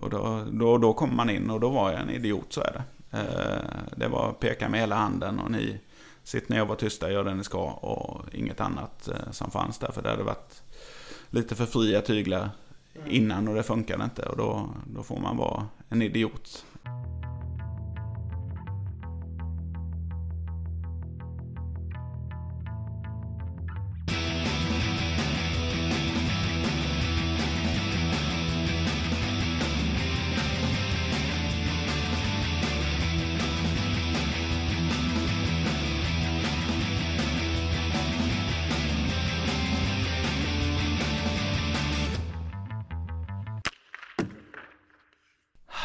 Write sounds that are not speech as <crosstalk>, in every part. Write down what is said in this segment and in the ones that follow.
Och då, då, då kom man in och då var jag en idiot, så är det. Eh, det var peka med hela handen och ni sitter ner och var tysta, gör det ni ska och inget annat eh, som fanns där. För det hade varit lite för fria tyglar innan och det funkade inte. Och då, då får man vara en idiot.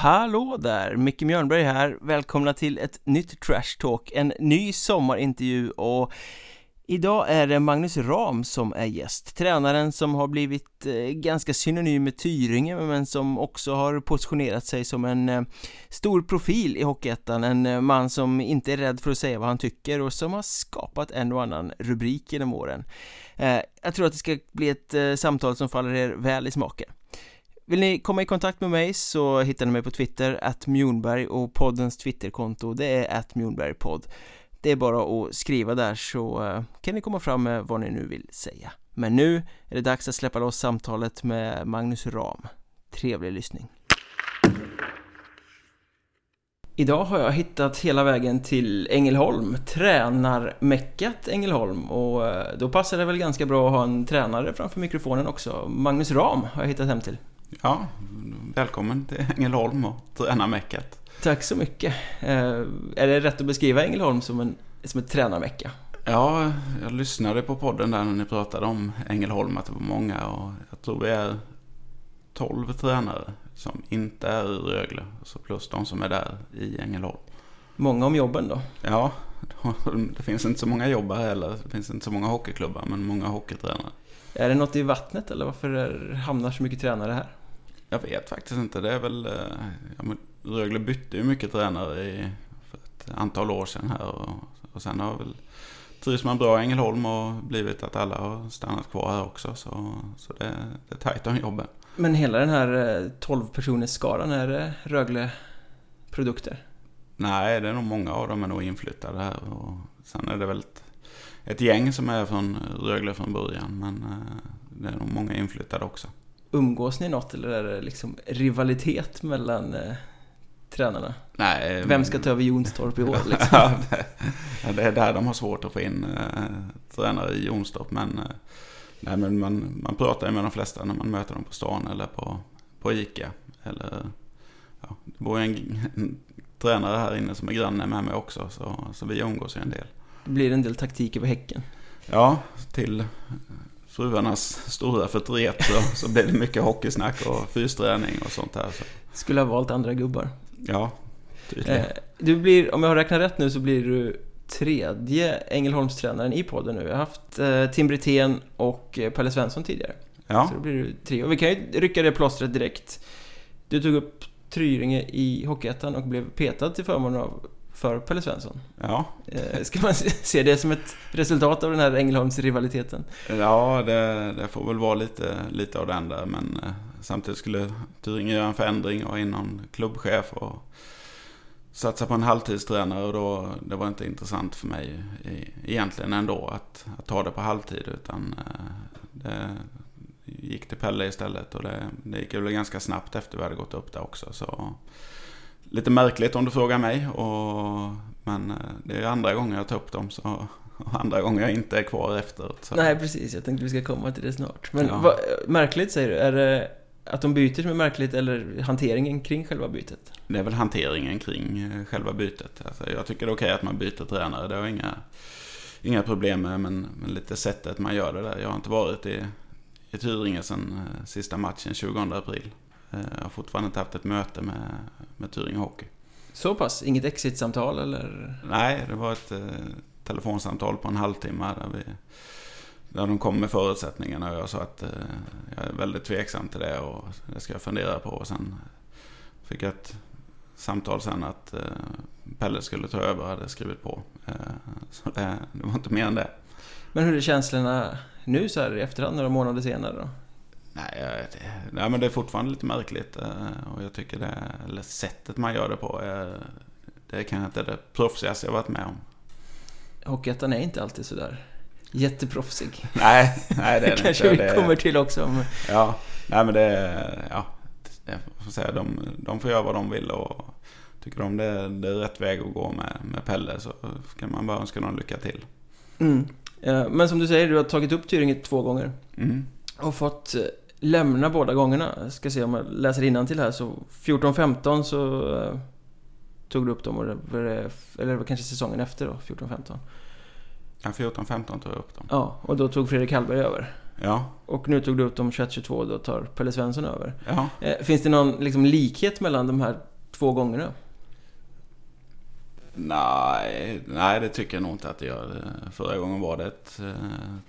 Hallå där! Micke Mjörnberg här, välkomna till ett nytt Trash Talk, en ny sommarintervju och Idag är det Magnus Ram som är gäst, tränaren som har blivit eh, ganska synonym med Tyringe men som också har positionerat sig som en eh, stor profil i Hockeyettan, en eh, man som inte är rädd för att säga vad han tycker och som har skapat en och annan rubrik genom åren. Jag tror att det ska bli ett samtal som faller er väl i smaken. Vill ni komma i kontakt med mig så hittar ni mig på Twitter, att Mjornberg och poddens Twitterkonto det är att Mjornbergpodd. Det är bara att skriva där så eh, kan ni komma fram med vad ni nu vill säga. Men nu är det dags att släppa loss samtalet med Magnus Ram. Trevlig lyssning. Idag har jag hittat hela vägen till Ängelholm, tränarmäckat Ängelholm och eh, då passar det väl ganska bra att ha en tränare framför mikrofonen också. Magnus Ram har jag hittat hem till. Ja, välkommen till Ängelholm och tränarmäckat. Tack så mycket. Eh, är det rätt att beskriva Ängelholm som, en, som ett tränarvecka? Ja, jag lyssnade på podden där när ni pratade om Ängelholm, att det var många och jag tror vi är 12 tränare som inte är i Rögle, så plus de som är där i Ängelholm. Många om jobben då? Ja, <laughs> det finns inte så många jobb här heller. Det finns inte så många hockeyklubbar, men många hockeytränare. Är det något i vattnet eller varför hamnar så mycket tränare här? Jag vet faktiskt inte. Det är väl... Eh, ja, Rögle bytte ju mycket tränare i, för ett antal år sedan här. Och, och sen har väl trivs man bra i Ängelholm och blivit att alla har stannat kvar här också. Så, så det, det är tajt om jobben. Men hela den här 12 eh, personers skaran, är det Rögle-produkter? Nej, det är nog många av dem är nog inflyttade här. Och sen är det väl ett, ett gäng som är från Rögle från början. Men eh, det är nog många inflyttade också. Umgås ni något eller är det liksom rivalitet mellan eh, tränarna? Nej. Vem ska ta över Jonstorp i år <laughs> liksom? ja, det är där de har svårt att få in eh, tränare i Jonstorp. Men, eh, nej, men man, man pratar ju med de flesta när man möter dem på stan eller på, på Ica. Eller, ja, det bor ju en, en tränare här inne som är granne med mig också. Så, så vi umgås ju en del. Det blir en del taktik över häcken. Ja, till fruarnas stora förtret så, så blev det mycket hockeysnack och fysträning och sånt här. Så. Skulle ha valt andra gubbar. Ja, tydligen. Eh, du blir, om jag har räknat rätt nu så blir du tredje Ängelholmstränaren i podden nu. Jag har haft eh, Tim Brithén och eh, Pelle Svensson tidigare. Ja. Så då blir du tre. Och vi kan ju rycka det plåstret direkt. Du tog upp Tryringe i Hockeyettan och blev petad till förmån av för Pelle Svensson. Ja. Eh, ska man se det som ett resultat av den här Ängelholms-rivaliteten? Ja, det, det, får väl vara lite, lite av den där. Men eh, samtidigt skulle Tyringe göra en förändring och in någon klubbchef och satsa på en halvtidstränare. Och då, det var inte intressant för mig egentligen ändå att, att ta det på halvtid. Utan eh, det gick till Pelle istället. Och det, det gick väl ganska snabbt efter vi hade gått upp där också. Så lite märkligt om du frågar mig. Och, men eh, det är andra gånger jag tar upp dem. Så, och andra gånger jag inte är kvar efteråt. Så. Nej, precis. Jag tänkte vi ska komma till det snart. Men ja. vad, märkligt säger du? Är det att de byter som är märkligt eller hanteringen kring själva bytet? Det är väl hanteringen kring eh, själva bytet. Alltså, jag tycker det är okej att man byter tränare. Det har jag inga, inga problem med. Men, men lite sättet man gör det där. Jag har inte varit i, i Tyringe sedan eh, sista matchen 20 april. Eh, jag har fortfarande inte haft ett möte med, med Tyringe Hockey. Så pass? Inget exit-samtal eller? Nej, det var ett eh, telefonsamtal på en halvtimme där, vi, där de kom med förutsättningarna och jag sa att eh, jag är väldigt tveksam till det och det ska jag fundera på. Och sen fick jag ett samtal sen att eh, Pelle skulle ta över och hade skrivit på. Eh, så det, det var inte mer än det. Men hur är känslorna nu så här i efterhand, några månader senare då? Nej, nej, men det är fortfarande lite märkligt. Och jag tycker det, eller sättet man gör det på, är, det är kanske inte det proffsigaste jag varit med om. Hockeyettan är inte alltid sådär jätteproffsig. Nej, nej det är <laughs> det kanske inte. vi kommer till också. Men... Ja, nej men det, ja, jag får säga, de, de får göra vad de vill och tycker de det, det är rätt väg att gå med, med Pelle så kan man bara önska dem lycka till. Mm. Men som du säger, du har tagit upp Tyringe två gånger. Mm. Och fått eh, lämna båda gångerna. Jag ska se om jag läser till här. Så 14-15 så uh, tog du upp dem. Och det, eller det var kanske säsongen efter då, 14-15. Ja, 14-15 tog jag upp dem. Ja, och då tog Fredrik Hallberg över. Ja. Och nu tog du upp dem 21-22 och då tar Pelle Svensson över. Ja. Eh, finns det någon liksom, likhet mellan de här två gångerna? Nej, nej, det tycker jag nog inte att det gör. Förra gången var det ett eh,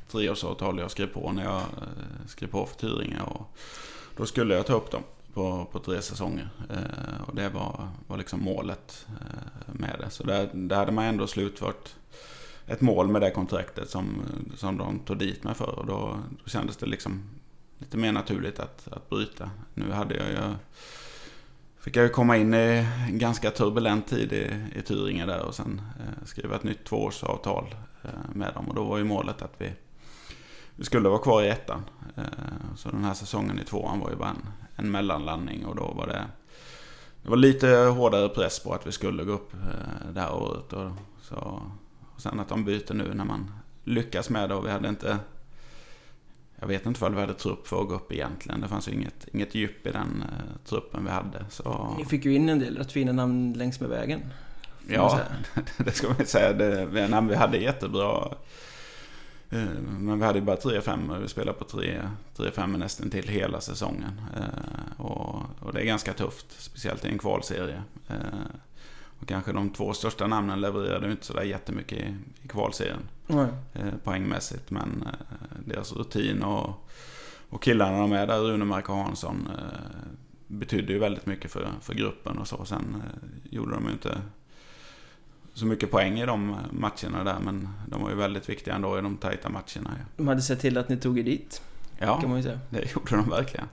treårsavtal jag skrev på när jag eh, skrev på för Tyringe. Och då skulle jag ta upp dem på, på tre säsonger. Eh, och det var, var liksom målet eh, med det. Så där, där hade man ändå slutfört ett mål med det kontraktet som, som de tog dit mig för. Och då, då kändes det liksom lite mer naturligt att, att bryta. Nu hade jag ju fick jag ju komma in i en ganska turbulent tid i, i Tyringe där och sen eh, skriva ett nytt tvåårsavtal eh, med dem. Och då var ju målet att vi, vi skulle vara kvar i ettan. Eh, så den här säsongen i tvåan var ju bara en, en mellanlandning och då var det det var lite hårdare press på att vi skulle gå upp eh, det här året. Och, så, och sen att de byter nu när man lyckas med det och vi hade inte jag vet inte vad vi hade trupp för att gå upp egentligen. Det fanns ju inget, inget djup i den uh, truppen vi hade. Så... Ni fick ju in en del rätt fina namn längs med vägen. Ja, <laughs> det ska man säga. Det, nej, vi hade jättebra... Uh, men vi hade ju bara 3-5 Vi spelade på 3-5 nästan till hela säsongen. Uh, och, och, det är ganska tufft. Speciellt i en kvalserie. Och kanske de två största namnen levererade inte sådär jättemycket i, i kvalserien. Nej. Eh, poängmässigt. Men eh, deras rutin och, och killarna de är där, Rune Mark och Hansson, eh, betydde ju väldigt mycket för, för gruppen och så. Sen eh, gjorde de ju inte så mycket poäng i de matcherna där. Men de var ju väldigt viktiga ändå i de tajta matcherna. Ja. De hade sett till att ni tog er dit. Ja, kan man ju säga. det gjorde de verkligen.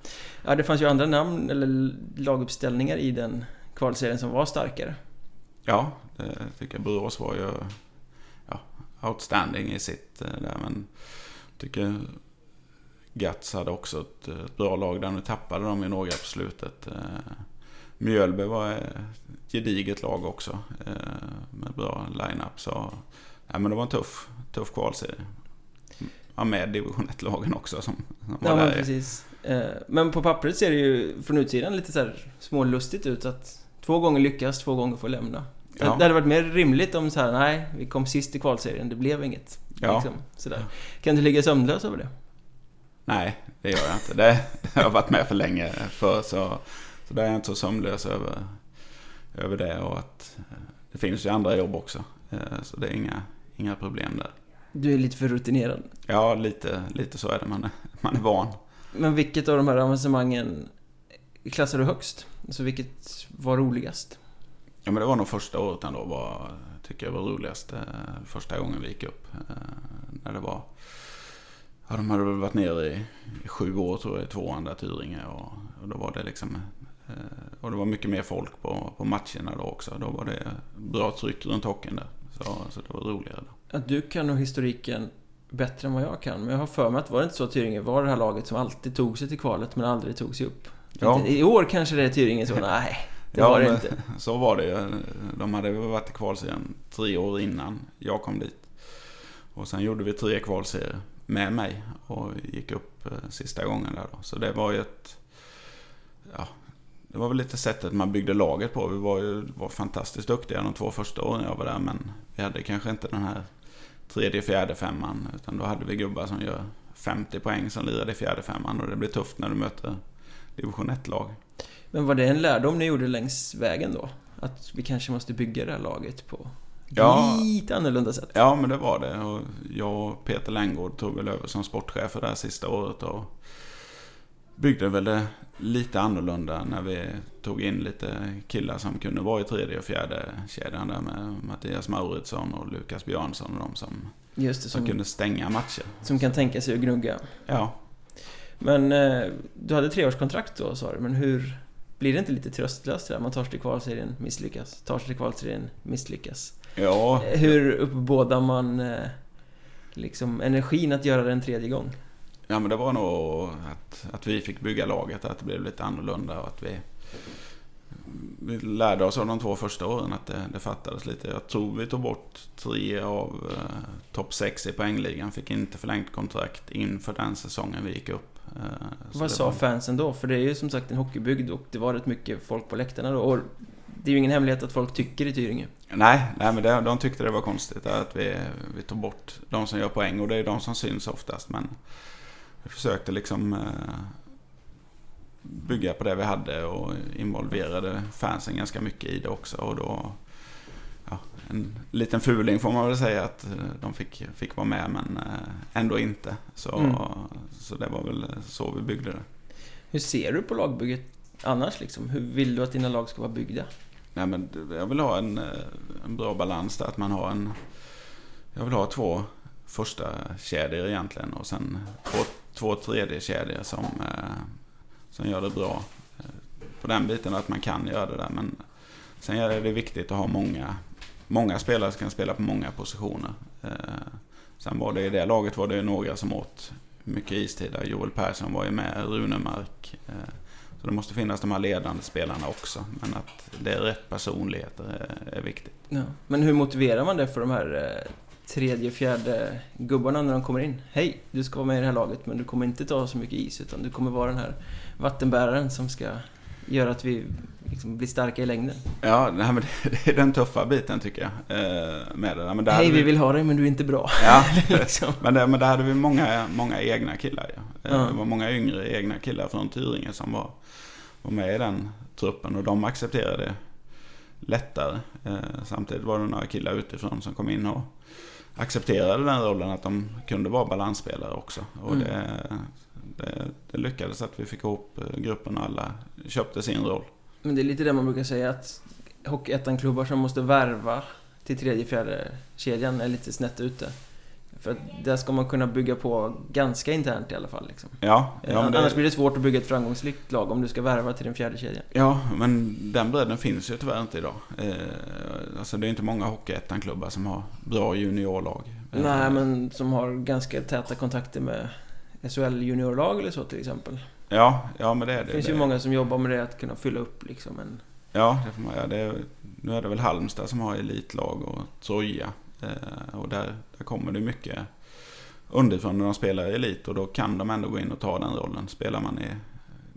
Ja, det fanns ju andra namn eller laguppställningar i den kvalserien som var starkare. Ja, det tycker jag. Borås var ju ja, outstanding i sitt eh, där. Men tycker Gats hade också ett, ett bra lag där. Nu tappade de ju några på slutet. Eh, Mjölby var ett gediget lag också. Eh, med bra line-up. Så ja, men det var en tuff, tuff kvalserie. Ja, med division 1-lagen också som, som ja, men precis. Men på pappret ser det ju från utsidan lite så här smålustigt ut att Två gånger lyckas, två gånger får lämna. Ja. Det hade varit mer rimligt om så här, nej, vi kom sist i kvalserien, det blev inget. Ja. Liksom, sådär. Kan du ligga sömnlös över det? Nej, det gör jag inte. Det, <laughs> det har jag varit med för länge för, så, så där är jag inte så sömnlös över, över det. Och att det finns ju andra jobb också. Eh, så det är inga, inga problem där. Du är lite för rutinerad? Ja, lite, lite så är det. Man är, man är van. Men vilket av de här avancemangen klassar du högst? Alltså vilket var roligast? Ja men det var nog första året ändå var, tycker jag var roligast. Eh, första gången vi gick upp. Eh, när det var, ja de hade väl varit nere i, i sju år tror jag i tvåan där Tyringe. Och, och då var det liksom, eh, och det var mycket mer folk på, på matcherna då också. Då var det bra tryck runt hockeyn där. Så, så det var roligare då. Att du kan nog historiken bättre än vad jag kan. Men jag har för mig att var det inte så att Tyringe var det här laget som alltid tog sig till kvalet men aldrig tog sig upp? Ja. I år kanske det är Tyringen så, nej. Det ja, var det inte. <laughs> Så var det. De hade varit i kvalserien tre år innan jag kom dit. Och sen gjorde vi tre kvalserier med mig och gick upp eh, sista gången där då. Så det var ju ett... Ja, det var väl lite sättet man byggde laget på. Vi var ju var fantastiskt duktiga de två första åren jag var där. Men vi hade kanske inte den här tredje, fjärde femman. Utan då hade vi gubbar som gör 50 poäng som lirade i fjärde femman. Och det blir tufft när du möter division 1-lag. Men var det en lärdom ni gjorde längs vägen då? Att vi kanske måste bygga det här laget på ja, lite annorlunda sätt? Ja, men det var det. Och jag och Peter Lenngård tog väl över som sportchef för det här sista året och byggde väl det lite annorlunda när vi tog in lite killar som kunde vara i tredje och fjärde kedjan där med Mattias Mauritsson och Lukas Björnsson och de som, Just det, som, som kunde stänga matcher. Som kan tänka sig att gnugga. Ja. Men eh, du hade treårskontrakt då sa du, men hur blir det inte lite tröstlöst det där? Man tar sig till kvalserien, misslyckas. Tar sig till kvalserien, misslyckas. Ja, Hur uppbådar man eh, liksom energin att göra det en tredje gång? ja men det var nog att, att vi fick bygga laget, att det blev lite annorlunda och att vi, vi lärde oss av de två första åren att det, det fattades lite. Jag tror vi tog bort tre av eh, topp sex i poängligan, fick inte förlängt kontrakt inför den säsongen vi gick upp. Eh, Vad sa var- fansen då? För det är ju som sagt en hockeybygd och det var rätt mycket folk på läktarna då. Och det är ju ingen hemlighet att folk tycker i Tyringe. Nej, nej men det, de tyckte det var konstigt att vi, vi tog bort de som gör poäng och det är de som syns oftast. Men vi försökte liksom eh, bygga på det vi hade och involverade fansen ganska mycket i det också. Och då, ja, en liten fuling får man väl säga att eh, de fick, fick vara med men eh, ändå inte. Så, Mm. så det var väl så vi byggde det. Hur ser du på lagbygget annars liksom? Hur vill du att dina lag ska vara byggda? Nej, men jag vill ha en, eh, en bra balans där. Att man har en... Jag vill ha två första kedjor egentligen och sen två, två tredje kedjor som, som gör det bra. På den biten att man kan göra det där. Men sen är det viktigt att ha många, många spelare som kan spela på många positioner. Eh, sen var det i det laget var det ju några som åt mycket istid. Joel Persson var ju med, Runemark. Eh, så det måste finnas de här ledande spelarna också. Men att det är rätt personligheter eh, är, viktigt. Ja. Men hur motiverar man det för de här tredje, fjärde gubbarna när de kommer in? Hej, du ska vara med i det här laget men du kommer inte ta så mycket is utan du kommer vara den här vattenbäraren som ska göra att vi liksom blir starka i längden. Ja, nej, men <laughs> det är den tuffa biten tycker jag. eh, Med det. Men där Hej, vi vill ha dig men du är inte bra. Ja, <laughs> liksom. men, det, men där hade vi många, många egna killar. Ja. Eh, Ja. Det var många yngre egna killar från Tyringe som var, var med i den truppen och de accepterade det lättare. Eh, Samtidigt var det några killar utifrån som kom in och accepterade den rollen att de kunde vara balansspelare också. Och Mm. det, det, det lyckades att vi fick ihop eh, gruppen och alla köpte sin roll. Men det är lite det man brukar säga att Hockeyettan-klubbar som måste värva till tredje, fjärde kedjan är lite snett ute. För där ska man kunna bygga på ganska internt i alla fall. Liksom. Ja, ja, men det, Annars blir det svårt att bygga ett framgångsrikt lag om du ska värva till den fjärde kedjan. Ja, men den bredden finns ju tyvärr inte idag. Eh, alltså det är inte många Hockeyettan-klubbar som har bra juniorlag. Eh, Nej, men som har ganska täta kontakter med SHL juniorlag eller så till exempel. Ja, ja men det är det. Det finns det. ju många som jobbar med det, att kunna fylla upp liksom en... Ja, det får man göra. Är, nu är det väl Halmstad som har elitlag och Troja. Eh, och där, där kommer det mycket underifrån när de spelar i elit och då kan de ändå gå in och ta den rollen. Spelar man i,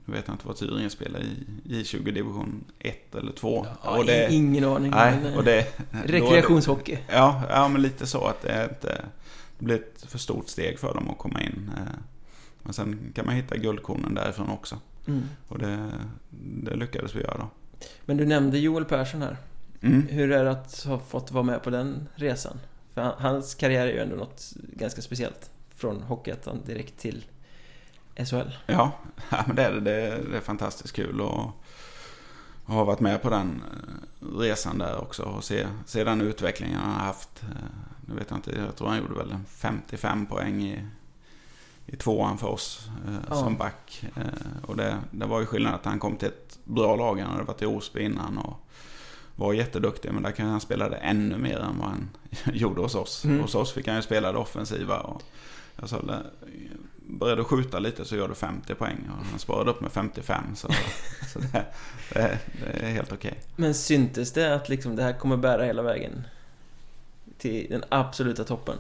nu vet jag inte vad Tyringe spelar i, J20 division 1 eller 2. Ja, och det, ingen aning. nej, eh, och det, är det- rekreationshockey. Ja, ja, men lite så att det är inte... Det blir ett för stort steg för dem att komma in. eh. Men sen kan man hitta guldkornen därifrån också. Mm. Och det, det lyckades vi göra. Men du nämnde Joel Persson här. Mm. Hur är det att ha fått vara med på den resan? För han- hans karriär är ju ändå något ganska speciellt. Från Hockeyettan direkt till SHL. <laughs> Ja, men det är det. Det är, fantastiskt kul att ha varit med på den eh, resan där också och se, se den utvecklingen han har haft. Eh, Nu vet jag inte, jag tror han gjorde väl en 55 poäng i, i tvåan för oss eh, Ja. som back. Eh, och det, det var ju skillnad att han kom till ett bra lag. Han hade varit i Osby innan och var jätteduktig. Men där kan han spelade ännu mer än vad han <laughs> gjorde hos oss. Mm. Hos oss fick han ju spela det offensiva. Och jag sa, började skjuta lite så gör du 50 poäng. Och han sparade upp med 55. Så, <laughs> så det, det, det är helt okej. Men syntes det att liksom det här kommer bära hela vägen? Till den absoluta toppen?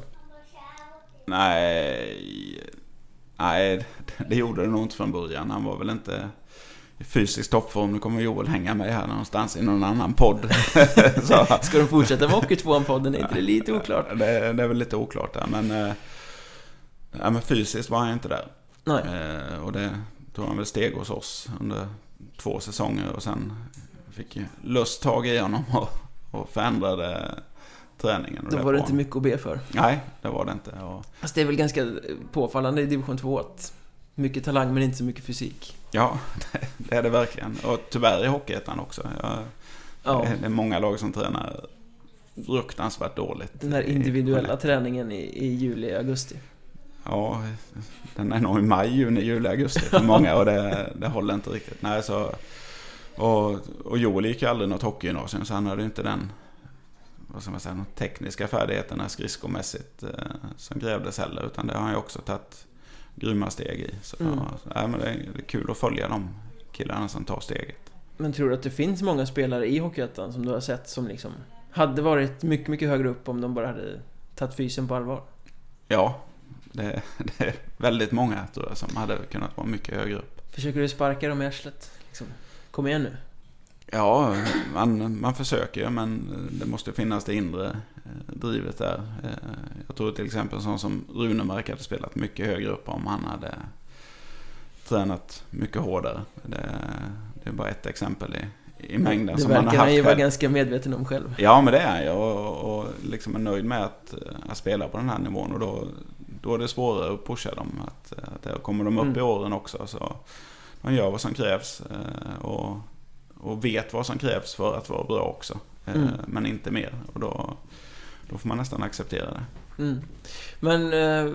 Nej, nej, <laughs> det gjorde det nog inte från början. Han var väl inte i fysisk toppform. Nu kommer Joel hänga med här någonstans i någon annan podd. <laughs> Ska de fortsätta med Hockeytvåan-podden? Är inte det lite oklart? det, det är väl lite oklart där. Men, eh, ja, men fysiskt var han inte där. Nej. Eh, och det tog han väl steg hos oss under två säsonger. Och sen fick ju lust tag i honom och, och förändrade träningen. Då det var det inte mycket att be för. Nej, det var det inte. Och, Fast det är väl ganska påfallande i division 2 att mycket talang men inte så mycket fysik. Ja, <laughs> det, är det verkligen. Och tyvärr i Hockeyettan också. Jag, Ja, Det är många lag som tränar fruktansvärt dåligt. den här i- individuella träningen i, i juli, augusti. Ja, den är nog i maj, juni, juli, augusti för många och det, det håller inte riktigt. Nej, så, och, och Joel gick ju aldrig något hockeygymnasium så han hade ju inte den vad ska man säga, de tekniska färdigheterna skridskomässigt eh, som krävdes heller. Utan det har han ju också tagit grymma steg i. Så, mm. ja, men det, är, det är kul att följa de killarna som tar steget. Men tror du att det finns många spelare i Hockeyettan som du har sett som liksom hade varit mycket, mycket högre upp om de bara hade tagit fysen på allvar? Ja, det, <laughs> det är väldigt många tror jag som hade kunnat vara mycket högre upp. Försöker du sparka dem i arslet? Liksom. Kom igen nu. Ja, man, man försöker men det måste finnas det inre eh, drivet där. Eh, jag tror till exempel sån som Runemark hade spelat mycket högre upp om han hade tränat mycket hårdare. Det, det är bara ett exempel i, i mängden det som han har haft. Det verkar han ju vara ganska medveten om själv. Ja, men det är han ju och, och liksom är nöjd med att, att spela på den här nivån. Och då, då är det svårare att pusha dem. Att, att kommer de upp mm. i åren också så de gör vad som krävs. Eh, och och vet vad som krävs för att vara bra också. Eh, mm. Men inte mer. Och då, då får man nästan acceptera det. Mm. Men eh,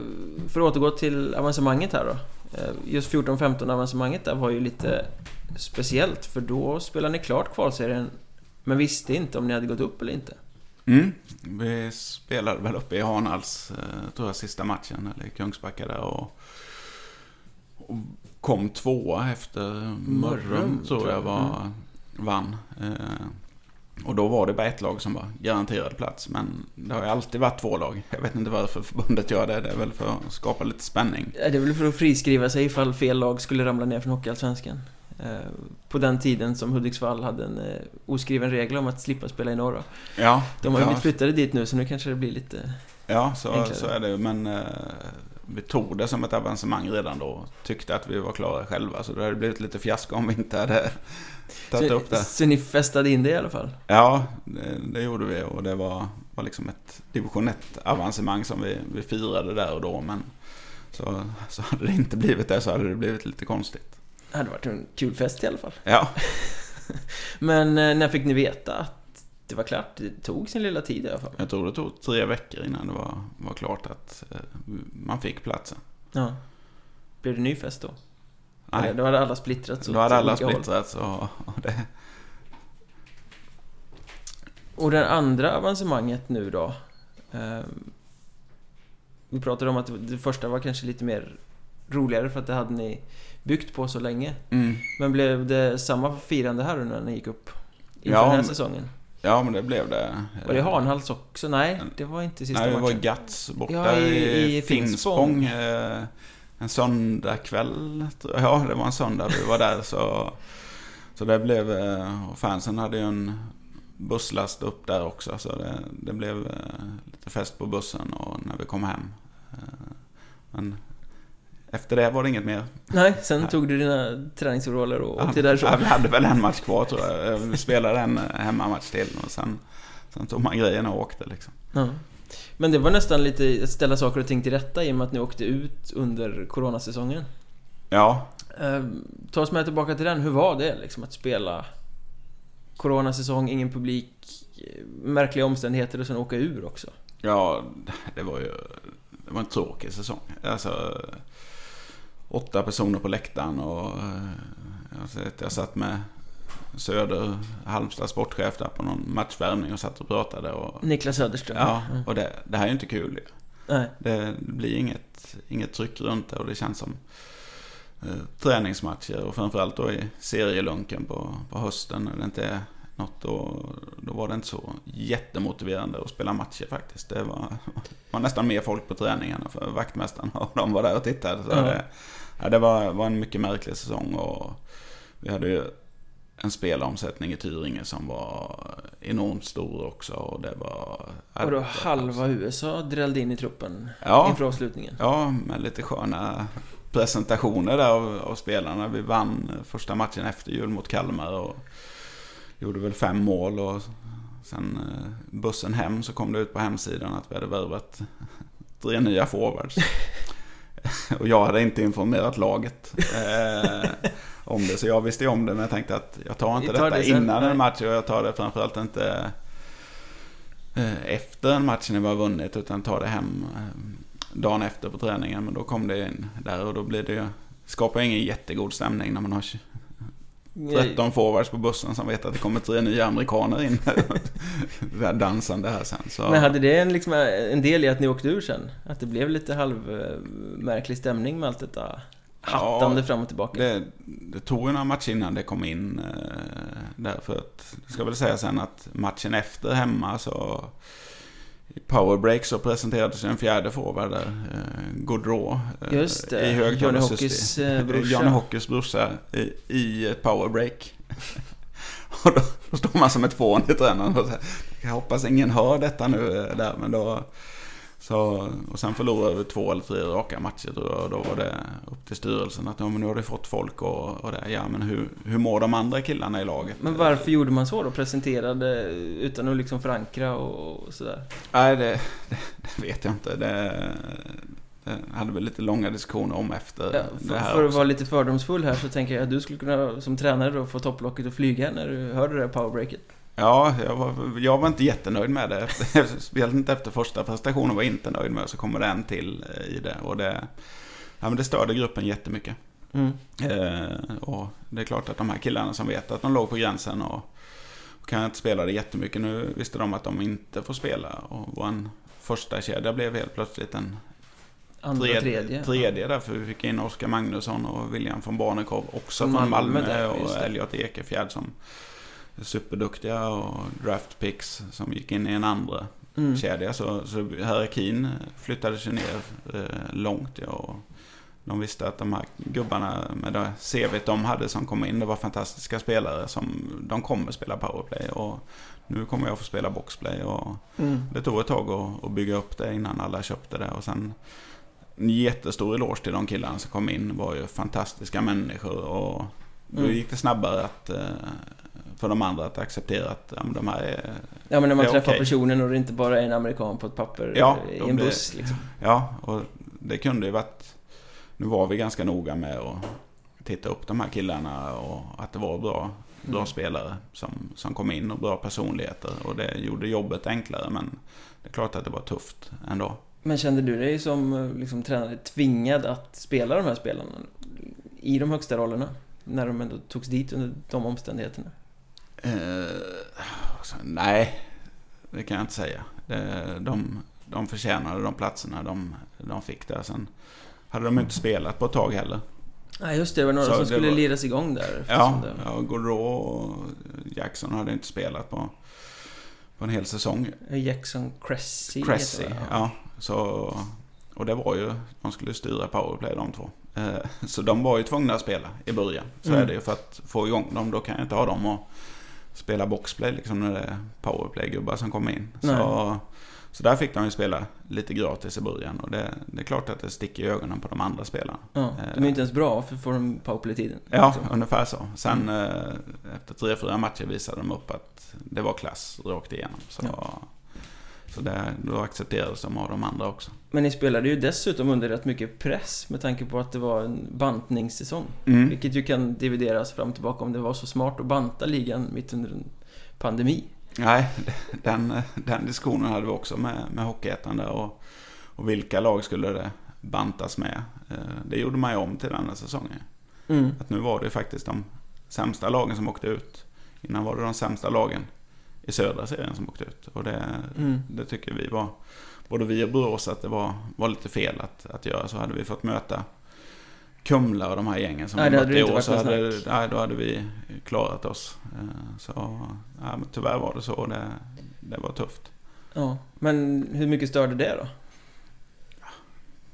för att återgå till avancemanget här då. Eh, just 14-15 avancemanget där var ju lite speciellt för då spelade ni klart kvalserien men visste inte om ni hade gått upp eller inte. Mm. Vi spelade väl uppe i Hanals, tror jag, sista matchen, eller i Kungsbacka där och, och kom tvåa efter Mörrum, tror jag var mm vann. Eh, och då var det bara ett lag som var garanterad plats. Men det har ju alltid varit två lag. Jag vet inte varför förbundet gör det. Det är väl för att skapa lite spänning. Det är väl för att friskriva sig ifall fel lag skulle ramla ner från Hockeyallsvenskan. Eh, på den tiden som Hudiksvall hade en eh, oskriven regel om att slippa spela i norra. Ja. De har ju blivit flyttade dit nu så nu kanske det blir lite Ja, så, så är det Men vi tog det som ett avancemang redan då. Tyckte att vi var klara själva. Så det hade blivit lite fiasko om vi inte hade tagit så, upp det. Så ni fästade in det i alla fall? Ja, det, det gjorde vi. Och det var, var liksom ett division 1-avancemang som vi, vi firade där och då. Men så, så hade det inte blivit det så hade det blivit lite konstigt. Det hade varit en kul fest i alla fall. Ja. <laughs> men eh, när fick ni veta att det var klart, det tog sin lilla tid i alla fall. Jag tror det tog tre veckor innan det var, var klart att eh, man fick platsen. Ja. Blev det ny fest då? Nej. Då hade alla splittrats Då hade alla splittrats och, och det... Och det andra avancemanget nu då? Eh, vi pratade om att det första var kanske lite mer roligare för att det hade ni byggt på så länge. Mm. Men blev det samma firande här när ni gick upp? Inför ja, den här säsongen? Ja, men det blev det. Var det Hanhals också? Nej, det var inte sista matchen. Nej, det var Gats borta ja, i, i Finspång. Eh, en söndagkväll. Ja, det var en söndag vi var där. Så, så det blev... Eh, och fansen hade ju en busslast upp där också. Så det, det blev eh, lite fest på bussen och när vi kom hem. Men efter det var det inget mer. Nej, sen tog du dina träningsoveraller och åkte därifrån. Vi hade väl en match kvar tror jag. Vi spelade en hemmamatch till och sen, sen tog man grejerna och åkte liksom. Ja. Men det var nästan lite att ställa saker och ting till rätta i och med att ni åkte ut under coronasäsongen. Ja. Eh, ta oss med tillbaka till den. Hur var det liksom att spela coronasäsong, ingen publik, märkliga omständigheter och sen åka ur också? Ja, det var ju det var en tråkig säsong. Alltså, åtta personer på läktaren och eh, jag satt med Söder, Halmstad sportchef där på någon matchvärmning och satt och pratade. Och, Niklas Söderström. Ja, och det, det här är ju inte kul Nej. Det blir inget, inget tryck runt det och det känns som eh, träningsmatcher och framförallt då i serielunken på, på hösten när det inte är något då, då var det inte så jättemotiverande att spela matcher faktiskt. Det var, <laughs> var nästan mer folk på träningarna för vaktmästarna <laughs> och de var där och tittade. Så mm. det, ja, det var, var en mycket märklig säsong och vi hade ju en spelomsättning i Tyringe som var enormt stor också. Och det var... Och då halva USA drällde in i truppen ja, inför avslutningen? Ja, med lite sköna presentationer där av, av, spelarna. Vi vann första matchen efter jul mot Kalmar och gjorde väl fem mål. Och sen eh, bussen hem så kom det ut på hemsidan att vi hade värvat tre nya forwards. <laughs> och jag hade inte informerat laget. Eh, om det. Så jag visste om det men jag tänkte att jag tar inte tar detta det innan en match och jag tar det framförallt inte eh, efter en match när vi har vunnit utan tar det hem. Eh, dagen efter på träningen. Men då kom det in där och då blir det ju... Skapar ingen jättegod stämning när man har 13 forwards på bussen som vet att det kommer tre nya amerikaner in. <laughs> dansande här sen. Så. Men hade det en, liksom, en del i att ni åkte ur sen? Att det blev lite halvmärklig stämning med allt detta hattande ja, fram och tillbaka? Det, det tog ju några matcher innan det kom in eh, där. För att, ska väl säga sen att matchen efter hemma så powerbreak så presenterades en fjärde forward där, eh, Gaudreau. Eh, Just det, i Johnny Hockeys eh, brorsa. Johnny Hockeys brorsa i, i ett powerbreak. <laughs> och då, då, står man som ett fån i tränaren och säger, jag hoppas ingen hör detta nu där, men då så, och sen förlorade vi två eller tre raka matcher tror jag. Och då var det upp till styrelsen att ja, men nu har det fått folk och, och det. Ja, men hur, hur mår de andra killarna i laget? Men varför gjorde man så då? Presenterade utan att liksom förankra och, sådär? Nej, det, det, det, vet jag inte. Det, det hade väl lite långa diskussioner om efter ja, för, det här För att vara lite fördomsfull här så tänker jag att du skulle kunna som tränare då få topplocket att flyga när du hörde det här powerbreaket. Ja, jag var, jag var inte jättenöjd med det. <laughs> Speciellt inte efter första prestationen var jag inte nöjd med. Så kommer det en till eh, i det. Och det, ja, men det störde gruppen jättemycket. Mm. Eh, och det är klart att de här killarna som vet att de låg på gränsen och, och kan inte spela det jättemycket. Nu visste de att de inte får spela. Och vår första kedja blev helt plötsligt en Andra, tredje, tredje. tredje där, för vi fick in Oskar Magnusson och William von Barnekow också från Malmö, Malmö där, och Elliot Ekefjärd som superduktiga och draft picks som gick in i en andra mm. kedja. Så, så hierarkin flyttades ju ner eh, långt. Ja, och de visste att de här gubbarna med det CV de hade som kom in, det var fantastiska spelare som de kommer spela powerplay. Och nu kommer jag få spela boxplay. Och mm. Det tog ett tag att, att bygga upp det innan alla köpte det. Och sen en jättestor eloge till de killarna som kom in. var ju fantastiska människor. Och då mm. gick det snabbare att eh, för de andra att acceptera att ja, men de här är Ja men när man träffar okay. personen och det inte bara är en amerikan på ett papper ja, i en buss liksom. Ja, och det kunde ju varit Nu var vi ganska noga med att titta upp de här killarna och att det var bra, bra mm. spelare som, som kom in och bra personligheter och det gjorde jobbet enklare men det är klart att det var tufft ändå. Men kände du dig som liksom, tränare tvingad att spela de här spelarna i de högsta rollerna? När de ändå togs dit under de omständigheterna? Eh, nej, det kan jag inte säga. De, de förtjänade de platserna de, de fick där. Sen hade de inte spelat på ett tag heller. Nej, just det. Det var några Så som skulle var... liras igång där. Ja, det... ja Gaudreau och Jackson hade inte spelat på, på en hel säsong. Jackson Cressy. Cressy, ja. Så, och det var ju, de skulle styra powerplay de två. Eh, så de var ju tvungna att spela i början. Så mm. är det ju för att få igång dem. Då kan jag inte ha dem och spela boxplay liksom när det är powerplay-gubbar som kommer in. Så, så där fick de ju spela lite gratis i början och det, det är klart att det sticker i ögonen på de andra spelarna. Ja, de är inte ens bra för får de powerplay-tiden. Ja, liksom. ungefär så. Sen mm. Eh, efter tre, fyra matcher visade de upp att det var klass rakt igenom. Så, ja. så det, då accepterades de av de andra också. Men ni spelade ju dessutom under rätt mycket press med tanke på att det var en bantningssäsong. Mm. Vilket ju kan divideras fram och tillbaka om det var så smart att banta ligan mitt under en pandemi. Nej, den, den diskussionen hade vi också med, med Hockeyettan och, och vilka lag skulle det bantas med. Eh, det gjorde man ju om till denna säsongen. Mm. Att nu var det faktiskt de sämsta lagen som åkte ut. Innan var det de sämsta lagen i södra serien som åkte ut. Och det, mm. det tycker vi var både vi och Borås att det var, var lite fel att, att göra. Så hade vi fått möta Kumla och de här gängen som nej, vi mötte i år så hade, nej, då hade vi klarat oss. Eh, så ja, men tyvärr var det så. Det, det var tufft. Ja, men hur mycket störde det då?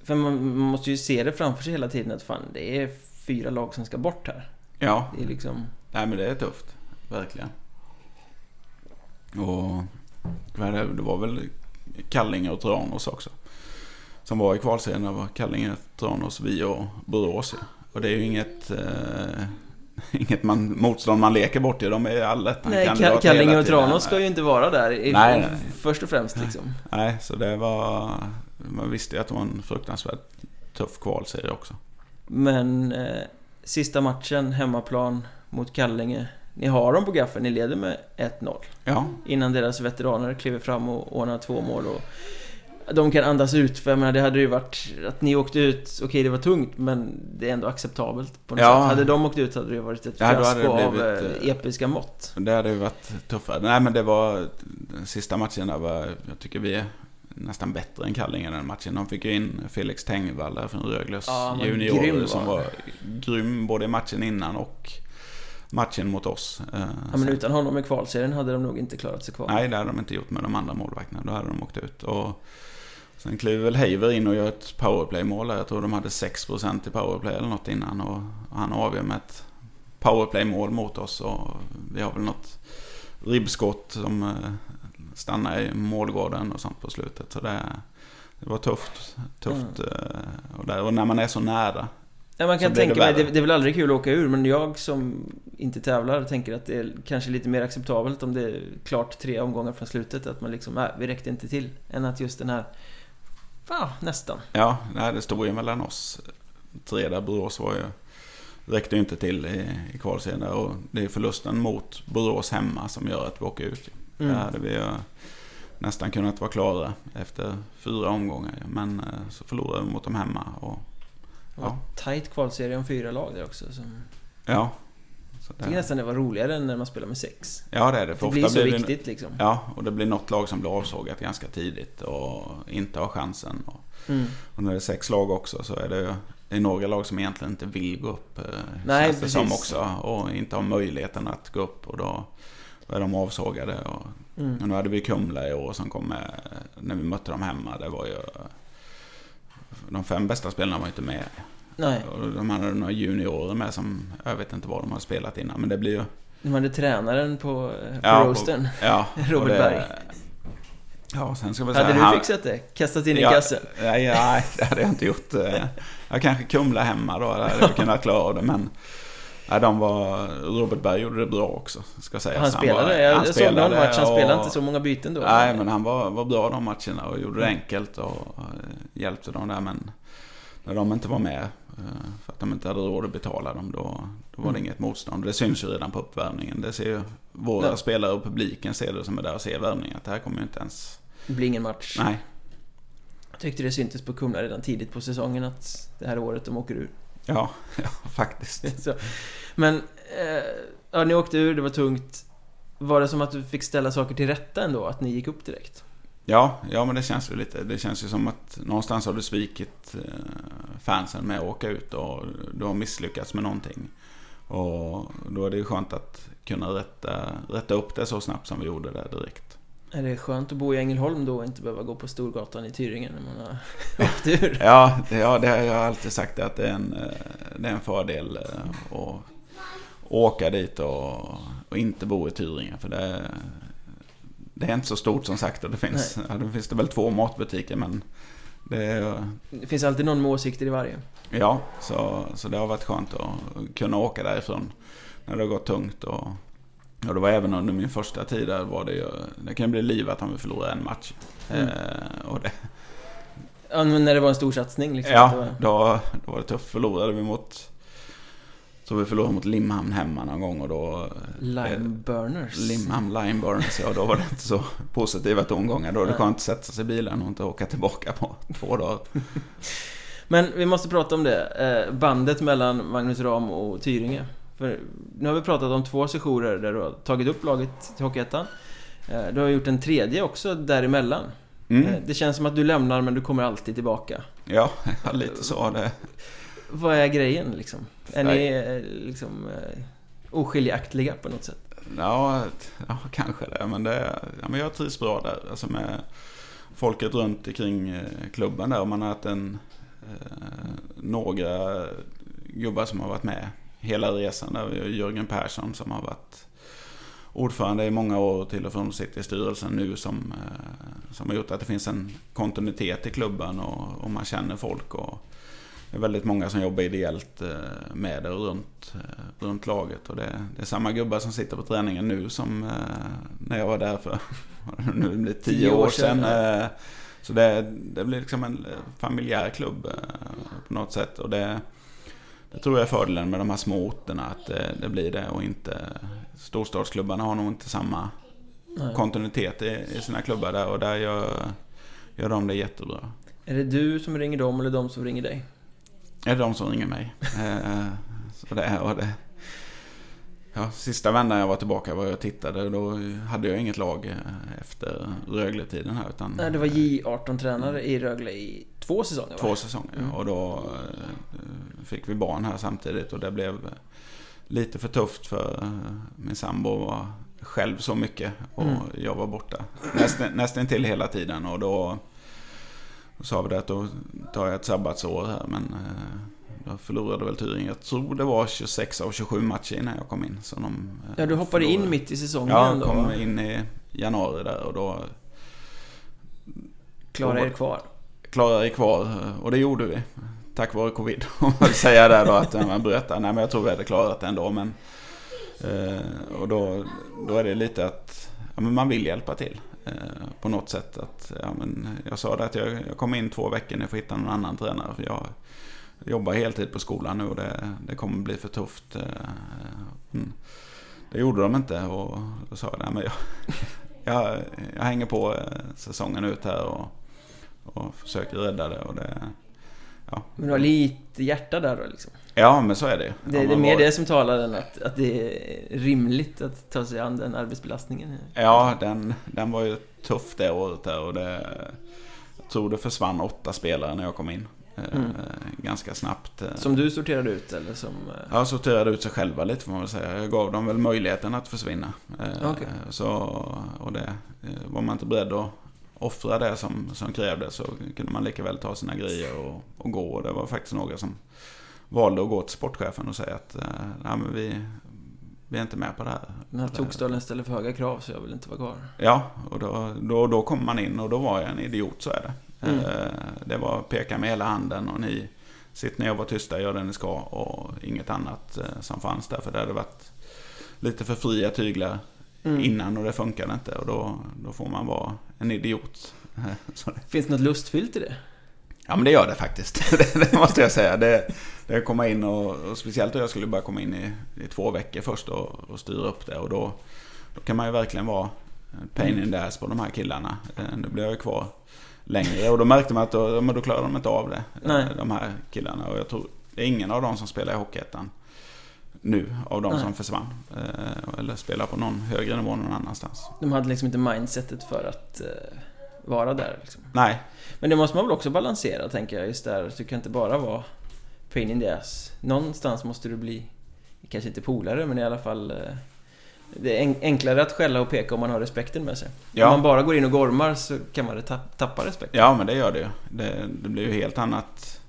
För man, man, måste ju se det framför sig hela tiden att fan, det är fyra lag som ska bort här. Ja. Det är liksom... Nej men det är tufft. Verkligen. Och det var väl Kallinge och Tranås också. Som var i kvalserien. Det var Kallinge, Tranås, vi och Borås. Och det är ju inget, eh, <laughs> inget man, motstånd man leker bort i. De är alla Nej, Kallinge och Tranås ska ju inte vara där i, nej, nej. först och främst liksom. Nej, så det var... Man visste ju att det var en fruktansvärt tuff kvalserie också. Men eh, sista matchen, hemmaplan mot Kallinge. Ni har dem på gaffeln, ni leder med 1-0. Ja. Innan deras veteraner kliver fram och ordnar två mål. Och, de kan andas ut. För jag menar, det hade ju varit att ni åkte ut, okej okay, det var tungt men det är ändå acceptabelt på något ja. sätt. Hade de åkt ut hade det varit ett fiasko ja, av eh, episka mått. Det hade ju varit tuffare. Nej men det var, den sista matchen där var, jag tycker vi är nästan bättre än Kallinge den matchen. De fick ju in Felix Tengvall där från Rögles ja, juniorer som var grym både i matchen innan och matchen mot oss. Eh, ja, men utan honom i kvalserien hade de nog inte klarat sig kvar. Nej, det hade de inte gjort med de andra målvakterna. Då hade de åkt ut. Och sen kliver väl Heiver in och gör ett powerplay-mål. Jag tror de hade 6% i powerplay eller något innan. Och han avgör med ett powerplay-mål mot oss. Och vi har väl något ribbskott som eh, stannar i målgården och sånt på slutet. Så det, det var tufft. tufft mm. Och, där, och när man är så nära Ja, man kan tänka mig, det, det är väl aldrig kul att åka ur, men jag som inte tävlar tänker att det är kanske lite mer acceptabelt om det är klart tre omgångar från slutet. Att man liksom, nej, vi räckte inte till. Än att just den här, ja, nästan. Ja, nej, det stod ju mellan oss tre där. Borås var ju, räckte ju inte till i, i kvalserien och det är förlusten mot Borås hemma som gör att vi åker ut. Mm. Där hade vi ju nästan kunnat vara klara efter fyra omgångar. Men eh, så förlorade vi mot dem hemma. Och Ja. Tight kvalserie om fyra lag där också. Som... Ja. Så det... Jag tycker nästan det var roligare än när man spelar med sex. Ja, det är det. För det blir så blir viktigt det... liksom. Ja, och det blir något lag som blir avsågat ganska tidigt och inte har chansen. Och, mm. och när det är sex lag också så är det det är några lag som egentligen inte vill gå upp. Eh, Nej, precis. som också. Och inte har möjligheten att gå upp. Och då, då är de avsågade. Och, mm. och nu hade vi Kumla i år som kom med, när vi mötte dem hemma. Det var ju de fem bästa spelarna var inte med. Nej. Och de hade några juniorer med som, jag vet inte vad de har spelat innan, men det blir ju... De hade tränaren på, på ja, roasten, ja, <laughs> Robert det, Berg. Ja, sen ska vi säga, hade du fixat det? Kastat in ja, i kassen? Nej, nej, det hade jag inte gjort. <laughs> Jag kanske Kumla hemma då, där hade jag kunnat klara av det, men... Nej, de var... Robert Berg gjorde det bra också, ska sägas. Han spelade? Han var, jag, han jag såg någon match, han spelade inte så många byten då. Nej, men han var, var bra de matcherna och gjorde det enkelt och hjälpte dem där. Men när de inte var med, eh, för att de inte hade råd att betala dem, då, då var det mm. inget motstånd. Det syns ju redan på uppvärmningen. Det ser ju våra ja. spelare och publiken ser det som är där och ser värvningen. Att det här kommer ju inte ens... Det blir ingen match. Nej. Jag tyckte det syntes på Kumla redan tidigt på säsongen att det här året de åker ur. Ja, <laughs> ja faktiskt. Så. Men, eh, ja, ni åkte ur, det var tungt. Var det som att du fick ställa saker till rätta ändå, att ni gick upp direkt? Ja, ja men det känns ju lite. Det känns ju som att någonstans har du svikit eh, fansen med att åka ut och du har misslyckats med någonting. Och då är det ju skönt att kunna rätta, rätta upp det så snabbt som vi gjorde det direkt. Är det skönt att bo i Ängelholm då och inte behöva gå på Storgatan i Tyringen när man har <laughs> åkt ur? ja, ja, det har jag alltid sagt att det är en, eh, det är en fördel eh, att åka dit och, och inte bo i Tyringen. För det, det är inte så stort som sagt och det finns, ja, det finns det väl två matbutiker men det, det finns alltid någon med åsikter i varje. Ja, så, så det har varit skönt att kunna åka därifrån när det har gått tungt. Och, och det var även under min första tid där var det ju, det kan bli livat om vi förlorar en match. Mm. Eh, och det, ja, men när det var en stor satsning liksom? Ja, då, då var det tufft. Förlorade vi mot så vi förlorade mot Limhamn hemma någon gång och då... Eh, Limeburners. Limhamn Limeburners, ja då var det inte så positiva tongångar. Då är det skönt att sätta sig i bilen och inte åka tillbaka på två dagar. <laughs> Men vi måste prata om det. Eh, bandet mellan Magnus Ram och Tyringe. För nu har vi pratat om två sessioner där du har tagit upp laget till Hockeyettan. Eh, du har gjort en tredje också däremellan. Mm. Det känns som att du lämnar men du kommer alltid tillbaka. Ja, <laughs> lite så. Det, vad är grejen liksom? Är ni eh, liksom eh, oskiljaktliga på något sätt? Ja, ja kanske det. Men, det, ja, men jag trivs bra där. Alltså med folket runt omkring eh, klubben där. Man har haft en, eh, några gubbar som har varit med hela resan. Där Jörgen Persson som har varit ordförande i många år till och från sitter i styrelsen nu som, som har gjort att det finns en kontinuitet i klubben och, och man känner folk. Och, det är väldigt många som jobbar ideellt eh, med det runt, eh, runt laget. Och det, det, är samma gubbar som sitter på träningen nu som eh, när jag var där för <laughs> nu blir tio, tio år sedan. sedan. Så det, det blir liksom en familjär klubb på något sätt. Och det, det tror jag är fördelen med de här små orterna, att det, det blir det och inte... Storstadsklubbarna har nog inte samma Nej. kontinuitet i, sina klubbar där och där gör gör de det jättebra. Är det du som ringer dem eller de som ringer dig? Det är de som ringer mig. Eh, så det är, och det, ja, sista vändan jag var tillbaka var jag tittade. Då hade jag inget lag eh, efter Rögle-tiden här. Utan, Nej, det var J18-tränare i Rögle i två säsonger va? Två säsonger, Mm. och då eh, fick vi barn här samtidigt och det blev lite för tufft för eh, min sambo var själv så mycket och Mm. jag var borta nästan, nästan till hela tiden och då, sa vi det att då tar jag ett sabbatsår här men eh, jag förlorade väl Tyringe. Jag tror det var 26 av 27 matcher innan jag kom in. Så de, eh, Ja, du hoppade in förlorade. mitt i säsongen Ja, jag då kom in i januari där och då Klara er kvar. Klara er kvar och det gjorde vi. Tack vare covid. <laughs> Om man vill säga det då att man bröt. Nej men jag tror vi hade klarat det ändå. Men, eh, och då, då är det lite att ja, men man vill hjälpa till. Eh, på något sätt. Att, ja, men jag sa det att jag, jag kommer in två veckor när jag får hitta någon annan tränare. För jag jobbar heltid på skolan nu och det, det kommer bli för tufft. Eh, mm. Det gjorde de inte och då sa jag nej, men jag, <laughs> jag, jag hänger på eh, säsongen ut här och, och försöker rädda det. Och det Men du har lite hjärta där då liksom. Ja, men så är det Det, Ja, det är mer det som talar än att, att det är rimligt att ta sig an den arbetsbelastningen. Ja, den, den var ju tuff det året där och det... Jag tror det försvann åtta spelare när jag kom in. Eh, Mm. Ganska snabbt. eh. Som du sorterade ut eller som... eh, Jag sorterade ut sig själva lite får man väl säga. Jag gav dem väl möjligheten att försvinna. Okej. Så, och det, var man inte beredd att offra det som, som krävdes så kunde man lika väl ta sina grejer och, och gå. Och det var faktiskt några som valde att gå till sportchefen och säga att eh, Nej, men vi, vi är inte med på det här. Den här tokstollen ställer för höga krav så jag vill inte vara kvar. Ja, och då, då, då kommer man in och då var jag en idiot, så är det. Mm. Eh, Det var peka med hela handen och ni sitter ner och var tysta, gör det ni ska och inget annat eh, som fanns där. För det hade varit lite för fria tyglar Mm. innan och det funkade inte och då, då får man vara en idiot. <laughs> Finns det något lustfyllt i det? Ja men det gör det faktiskt. <laughs> det, det måste jag säga. Det, det komma in och, och speciellt då jag skulle bara komma in i, i två veckor först och, och styra upp det. Och då, då kan man ju verkligen vara pain in the ass på de här killarna. Eh, Nu blir jag ju kvar längre och då märkte man att då, då klarar de inte av det. eh, Nej. De här killarna. Och jag tror det är ingen av dem som spelar i Hockeyettan nu av de Nej. som försvann. Eh, Eller spelar på någon högre nivå någon annanstans. De hade liksom inte mindsetet för att eh, vara där liksom. Nej, Men det måste man väl också balansera tänker jag. Just där, du kan inte bara vara pain in the ass. Någonstans måste du bli, kanske inte polare, men i alla fall eh, det är en- enklare att skälla och peka om man har respekten med sig. Ja. Om man bara går in och gormar så kan man ta- tappa respekten. Ja, men det gör det ju. Det, det blir ju helt annat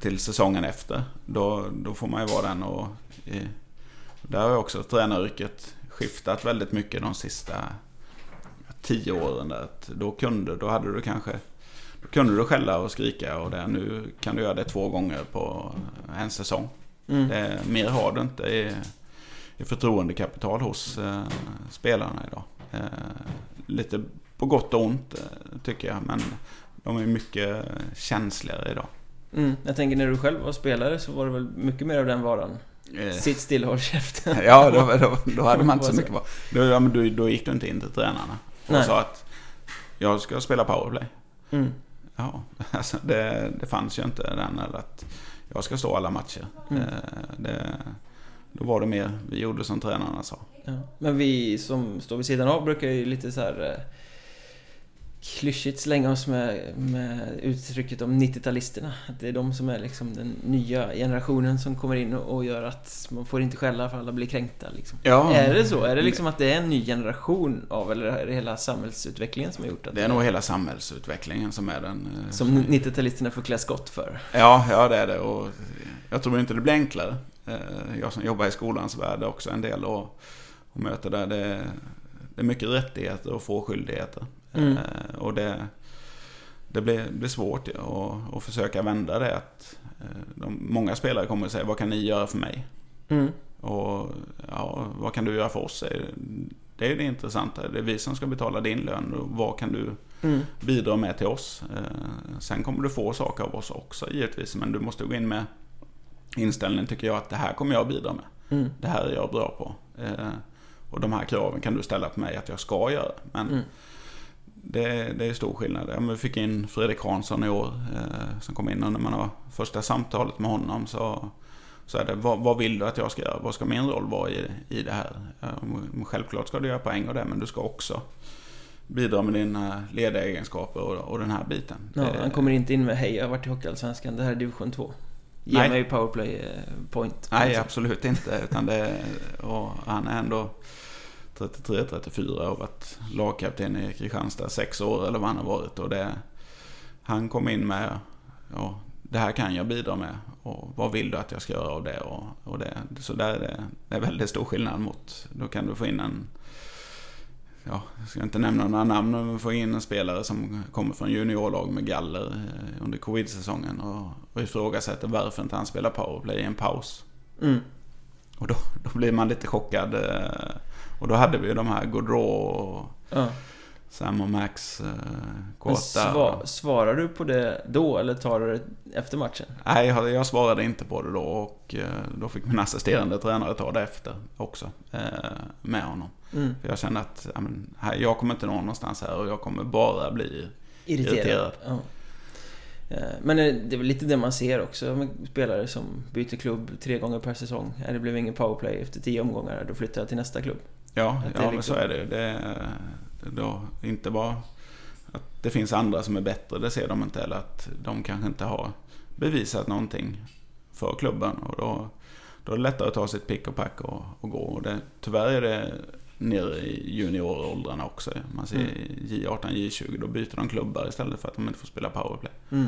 till säsongen efter. Då, då får man ju vara den och... I, där har ju också tränaryrket skiftat väldigt mycket de sista tio åren. Där. Då, kunde, då hade du kanske... Då kunde du skälla och skrika och det. Nu kan du göra det två gånger på en säsong. Mm. Det, mer har du inte i, i förtroendekapital hos eh, spelarna idag. Eh, lite på gott och ont eh, tycker jag. Men de är mycket känsligare idag. Mm. Jag tänker när du själv var spelare så var det väl mycket mer av den varan. Eh, Sitt still och håll käften. <laughs> ja, då, då, då hade man inte så mycket kvar. Då, ja, men då, då gick du inte in till tränarna och Nej. sa att jag ska spela powerplay. Mm. Ja, <laughs> alltså det, det fanns ju inte den eller att jag ska stå alla matcher. Mm. Eh, det, då var det mer vi gjorde som tränarna sa. Ja. Men vi som står vid sidan av brukar ju lite så här eh, klyschigt slänga oss med, med uttrycket om 90-talisterna. Att det är de som är liksom den nya generationen som kommer in och, och gör att man får inte skälla för alla blir kränkta liksom. Ja, Är det så? Är det liksom att det är en ny generation av, eller är det hela samhällsutvecklingen som har gjort att Det är nog hela samhällsutvecklingen som är den. eh, Som 90-talisterna får klä skott för? Ja, ja det är det. Och jag tror inte det blir enklare. Eh, Jag som jobbar i skolans värld är också en del och, och möter där. Det, det är mycket rättigheter och få skyldigheter. Mm. Eh, Och det, det blir, blir svårt ja, att, att försöka vända det. Att eh, de, många spelare kommer att säga, vad kan ni göra för mig? Mm. Och ja, vad kan du göra för oss? det. Är det intressanta. Det är vi som ska betala din lön. Och vad kan du Mm. bidra med till oss. Eh, Sen kommer du få saker av oss också givetvis. Men du måste gå in med inställningen tycker jag att det här kommer jag bidra med. Mm. Det här är jag bra på. Och de här kraven kan du ställa på mig att jag ska göra. Men Mm. Det, det är stor skillnad. Ja, vi fick in Fredrik Hansson i år eh, som kom in och när man har första samtalet med honom så, så är det vad, vad vill du att jag ska göra? Vad ska min roll vara i, i det här? Eh, självklart ska du göra poäng och det men du ska också bidra med dina ledaregenskaper och, och den här biten. Ja, det, han kommer inte in med hej, jag har varit i Hockeyallsvenskan, det här är division 2. Ge Nej. mig powerplay eh, point. Nej, absolut inte. Utan det, han är ändå 33-34 och varit lagkapten i Kristianstad sex år eller vad han har varit. Och det, han kom in med, ja, det här kan jag bidra med. Och vad vill du att jag ska göra av det? Och, och det så där är det, det är väldigt stor skillnad mot, då kan du få in en ja, jag ska inte nämna några namn, men få in en spelare som kommer från juniorlag med galler eh, under covid-säsongen och, och ifrågasätter varför inte han spelar powerplay i en paus. Mm. Och då, då blir man lite chockad. Och då hade vi ju de här Gaudreau och Ja. Sam och Max, eh, Kåta. sva, svarar du på det då eller tar du det efter matchen? Nej, jag, jag svarade inte på det då och eh, då fick min assisterande tränare ta det efter också. eh, Med honom. Mm. För jag kände att men, här, jag kommer inte nå någonstans här och jag kommer bara bli Irriterad. Irriterad. Ja. Eh, Men det är väl lite det man ser också med spelare som byter klubb tre gånger per säsong. Det blev ingen powerplay efter tio omgångar, då flyttar jag till nästa klubb. Ja, ja är men liksom- så är det ju. Det då inte bara att det finns andra som är bättre, det ser de inte. Eller att de kanske inte har bevisat någonting för klubben. Och då, då är det lättare att ta sitt pick och pack och, och gå. Och det, tyvärr är det nere i junioråldrarna också. Man ser Mm. J18, J20, då byter de klubbar istället för att de inte får spela powerplay. Mm.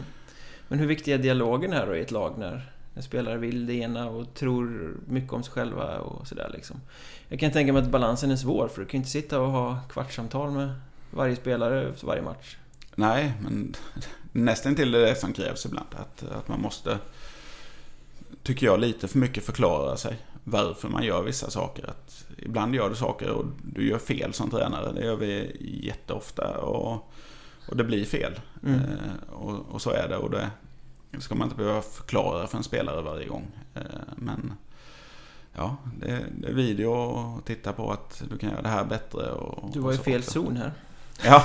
Men hur viktig är dialogen här då i ett lag när en spelare vill det ena och tror mycket om sig själva och sådär liksom? Jag kan tänka mig att balansen är svår för du kan ju inte sitta och ha kvartssamtal med varje spelare för varje match. Nej, men nästan till det som krävs ibland. Att, att man måste, tycker jag, lite för mycket förklara sig. Varför man gör vissa saker. Att ibland gör du saker och du gör fel som tränare. Det gör vi jätteofta. Och, och det blir fel. Mm. Eh, och, och så är det. Och det ska man inte behöva förklara för en spelare varje gång. Eh, men ja, det, är video och titta på att du kan göra det här bättre. Och, Du var i fel zon här. Ja,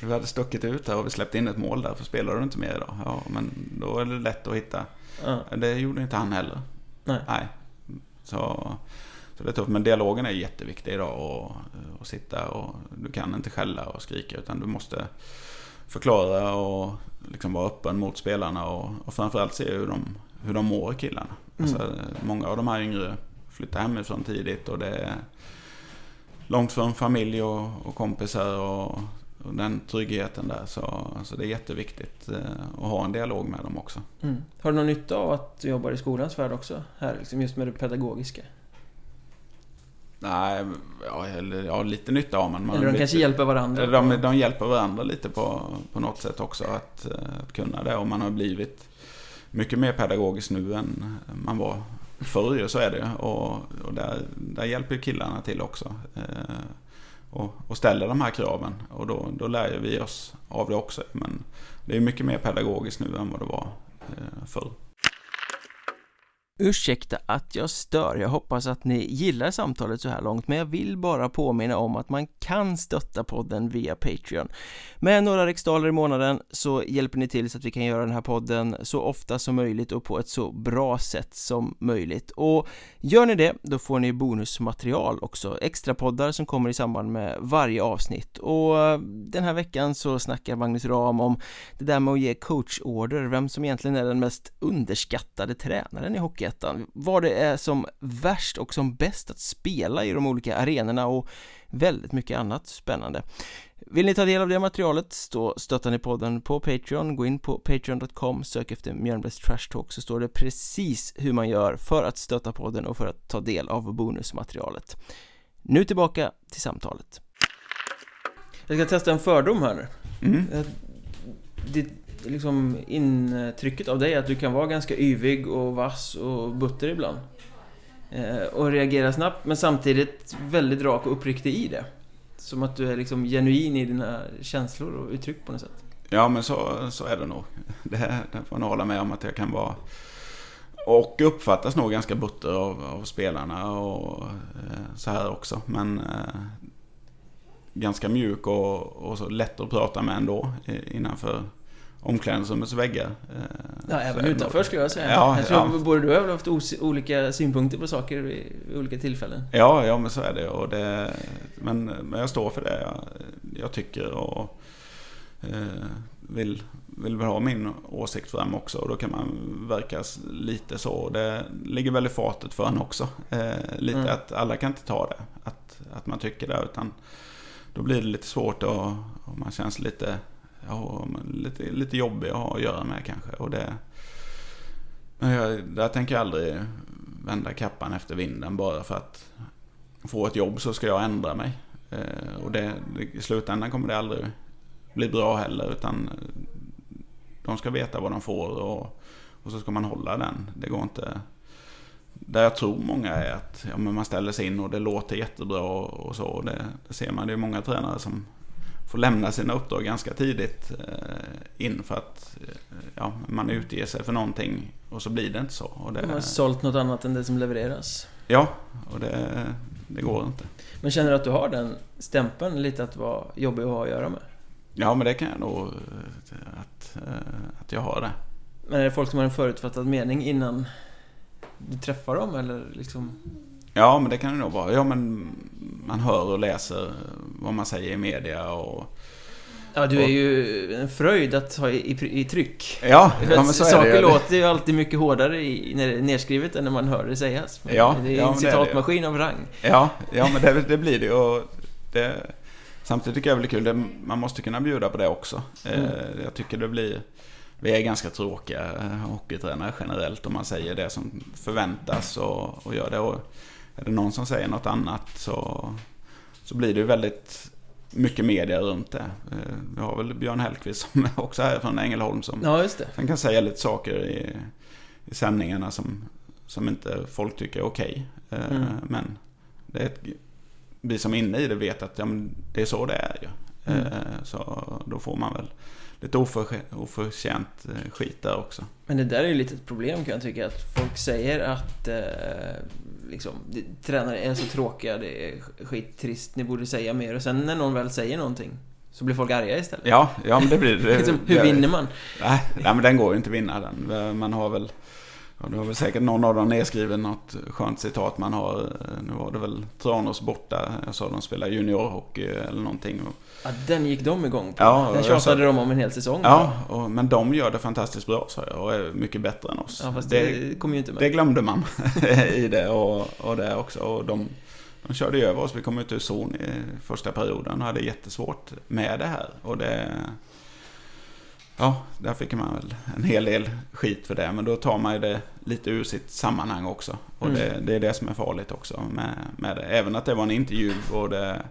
<laughs> vi hade stuckit ut där och vi släppte in ett mål där. För spelar du inte mer idag? Ja, men då är det lätt att hitta. Ja. Det gjorde inte han heller. Nej. Nej. Så, så det är tufft. Men dialogen är jätteviktig idag. Och, och sitta och du kan inte skälla och skrika. Utan du måste förklara och liksom vara öppen mot spelarna. Och, och framförallt se hur de, hur de mår killarna. Mm. Alltså, många av de här yngre flyttar hemifrån tidigt. Och det är långt från familj och, och kompisar och, och den tryggheten där. Så, så det är jätteviktigt eh, att ha en dialog med dem också. Mm. Har du någon nytta av att du jobbar i skolans värld också? Här, liksom just med det pedagogiska? Nej, ja, eller, ja lite nytta har man. man Eller de vet- kanske hjälper varandra? De, de hjälper varandra lite på, på något sätt också att, eh, att kunna det. Och man har blivit mycket mer pedagogisk nu än man var förr så är det. Och, och där, där hjälper ju killarna till också. Eh, och, och ställer de här kraven. Och då, då lär vi oss av det också. Men det är mycket mer pedagogiskt nu än vad det var eh, förr. Ursäkta att jag stör, jag hoppas att ni gillar samtalet så här långt men jag vill bara påminna om att man kan stötta podden via Patreon. Med några riksdaler i månaden så hjälper ni till så att vi kan göra den här podden så ofta som möjligt och på ett så bra sätt som möjligt. Och gör ni det, då får ni bonusmaterial också, extra poddar som kommer i samband med varje avsnitt. Och eh, den här veckan så snackar Magnus Ram om det där med att ge coachorder, vem som egentligen är den mest underskattade tränaren i hockey Hockeyettan, vad det är som värst och som bäst att spela i de olika arenorna och väldigt mycket annat spännande. Vill ni ta del av det materialet så stöttar ni podden på Patreon, gå in på patreon.com, sök efter Mjölnbergs Trash Talk så står det precis hur man gör för att stötta podden och för att ta del av bonusmaterialet. Nu tillbaka till samtalet. Jag ska testa en fördom här nu. Mm. Eh, Det, liksom intrycket av dig att du kan vara ganska yvig och vass och butter ibland. Eh, och reagera snabbt men samtidigt väldigt rak och uppriktig i det. Som att du är liksom genuin i dina känslor och uttryck på något sätt. Ja, men så, så är det nog. <laughs> Det, det får jag nog hålla med om att jag kan vara. Och uppfattas nog ganska butter av, av spelarna och eh, så här också. Men eh, ganska mjuk och, och så lätt att prata med ändå innanför omklädningsrummets väggar. Ja, även utanför skulle jag säga. Ja, jag tror ja. både du och jag har haft olika synpunkter på saker vid, olika tillfällen. Ja, ja men så är det. Och det men, men jag står för det jag, jag tycker och eh, vill, vill väl ha min åsikt fram också. Och då kan man verka lite så. Det ligger väl i fatet för en också. Eh, lite mm. att alla kan inte ta det. Att, att man tycker det. Utan då blir det lite svårt och, och man känns lite ja, lite, lite jobbig att ha att göra med kanske. Och det, men jag, där tänker jag aldrig vända kappan efter vinden bara för att få ett jobb så ska jag ändra mig. Eh, och det, i slutändan kommer det aldrig bli bra heller utan eh, de ska veta vad de får och, och så ska man hålla den. Det går inte... Där jag tror många är att ja, men man ställer sig in och det låter jättebra och, och så. Det, det ser man. Det är många tränare som får lämna sina uppdrag ganska tidigt eh, in för att eh, ja, man utger sig för någonting och så blir det inte så. Och det, man har sålt något annat än det som levereras. Ja, och det, det går inte. Men känner du att du har den stämpeln lite att vara jobbig att ha att göra med? Ja, men det kan jag nog eh, att, att jag har det. Men är det folk som har en förutfattad mening innan du träffar dem eller liksom? Ja, men det kan det nog vara. Ja, men man hör och läser vad man säger i media och... Ja, du är ju en fröjd att ha i, i, i tryck. Ja, <laughs> ja men så är Saker det. låter ju alltid mycket hårdare i, när det är nedskrivet än när man hör det sägas. Men ja, det är ja, en citatmaskin av rang. Ja, ja men det, det blir det och det... Samtidigt tycker jag det blir kul. Det, man måste kunna bjuda på det också. Mm. Eh, jag tycker det blir... Vi är ganska tråkiga hockeytränare generellt om man säger det som förväntas och, och gör det. Och är det någon som säger något annat så, så blir det väldigt mycket media runt det. Eh, vi har väl Björn Hellkvist som <laughs> också är från Ängelholm som ja, som kan säga lite saker i, i sändningarna som, som inte folk tycker är okej. Okay. Eh, mm. Men det är ett, vi som är inne i det vet att ja, men det är så det är ju. Mm. Eh, så då får man väl lite oförtjänt skit där också. Men det där är ju lite ett problem kan jag tycka. Att folk säger att eh, liksom, tränare är så tråkiga, det är skittrist, ni borde säga mer. Och sen när någon väl säger någonting så blir folk arga istället. Ja, ja men det blir det. <laughs> liksom, hur vinner man? Nej, nej, men den går ju inte att vinna den. Man har väl Ja, du har väl säkert någon av dem nedskriven något skönt citat man har. Nu var det väl Tranås borta. Jag sa de spelar juniorhockey eller någonting. Ja, den gick de igång på. Ja, den tjatade sa... de om en hel säsong. Ja, och, men de gör det fantastiskt bra sa jag och är mycket bättre än oss. Ja, fast det, det kommer ju inte med. Det glömde man <laughs> i det och, och det också. Och de, de körde över oss. Vi kom ut ur zon i första perioden och hade jättesvårt med det här. Och det... Ja, där fick man väl en hel del skit för det. Men då tar man ju det lite ur sitt sammanhang också. Och mm. det, det, är det som är farligt också med, med det. Även att det var en intervju och det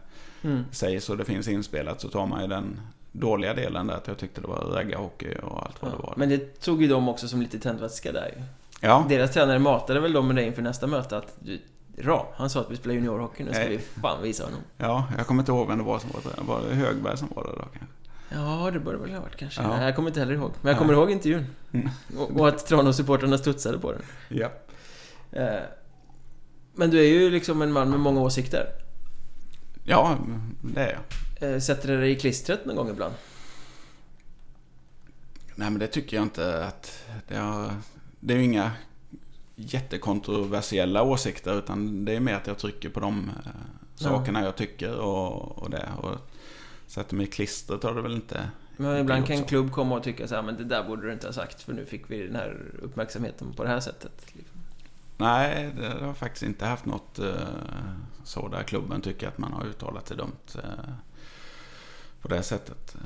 mm. sägs och det finns inspelat så tar man ju den dåliga delen där. Att jag tyckte det var raggarhockey och allt vad ja, det var. Men det tog ju de också som lite tändvätska där ju. Ja. Deras tränare matade väl dem med det inför nästa möte att Ram, han sa att vi spelar juniorhockey, nu ska vi fan visa honom. Ja, jag kommer inte ihåg vem det var som var tränare. Var det Högberg som var det då kanske? Ja, det borde väl ha varit kanske. Ja. Jag kommer inte heller ihåg. Men jag kommer ihåg intervjun. Mm. Och att Tranås-supportrarna studsade på den. Ja. Eh, men du är ju liksom en man med många åsikter. Ja, det är jag. Eh, sätter du dig i klistret någon gång ibland? Nej, men det tycker jag inte att... Det, har, det är ju inga jättekontroversiella åsikter utan det är mer att jag trycker på de eh, sakerna ja. jag tycker och, och det. Och Sätter mig i klistret har det väl inte Men ibland kan en klubb komma och tycka så här, men det där borde du inte ha sagt för nu fick vi den här uppmärksamheten på det här sättet. Nej, det har faktiskt inte haft något uh, så där klubben tycker att man har uttalat sig dumt uh, på det sättet. Uh,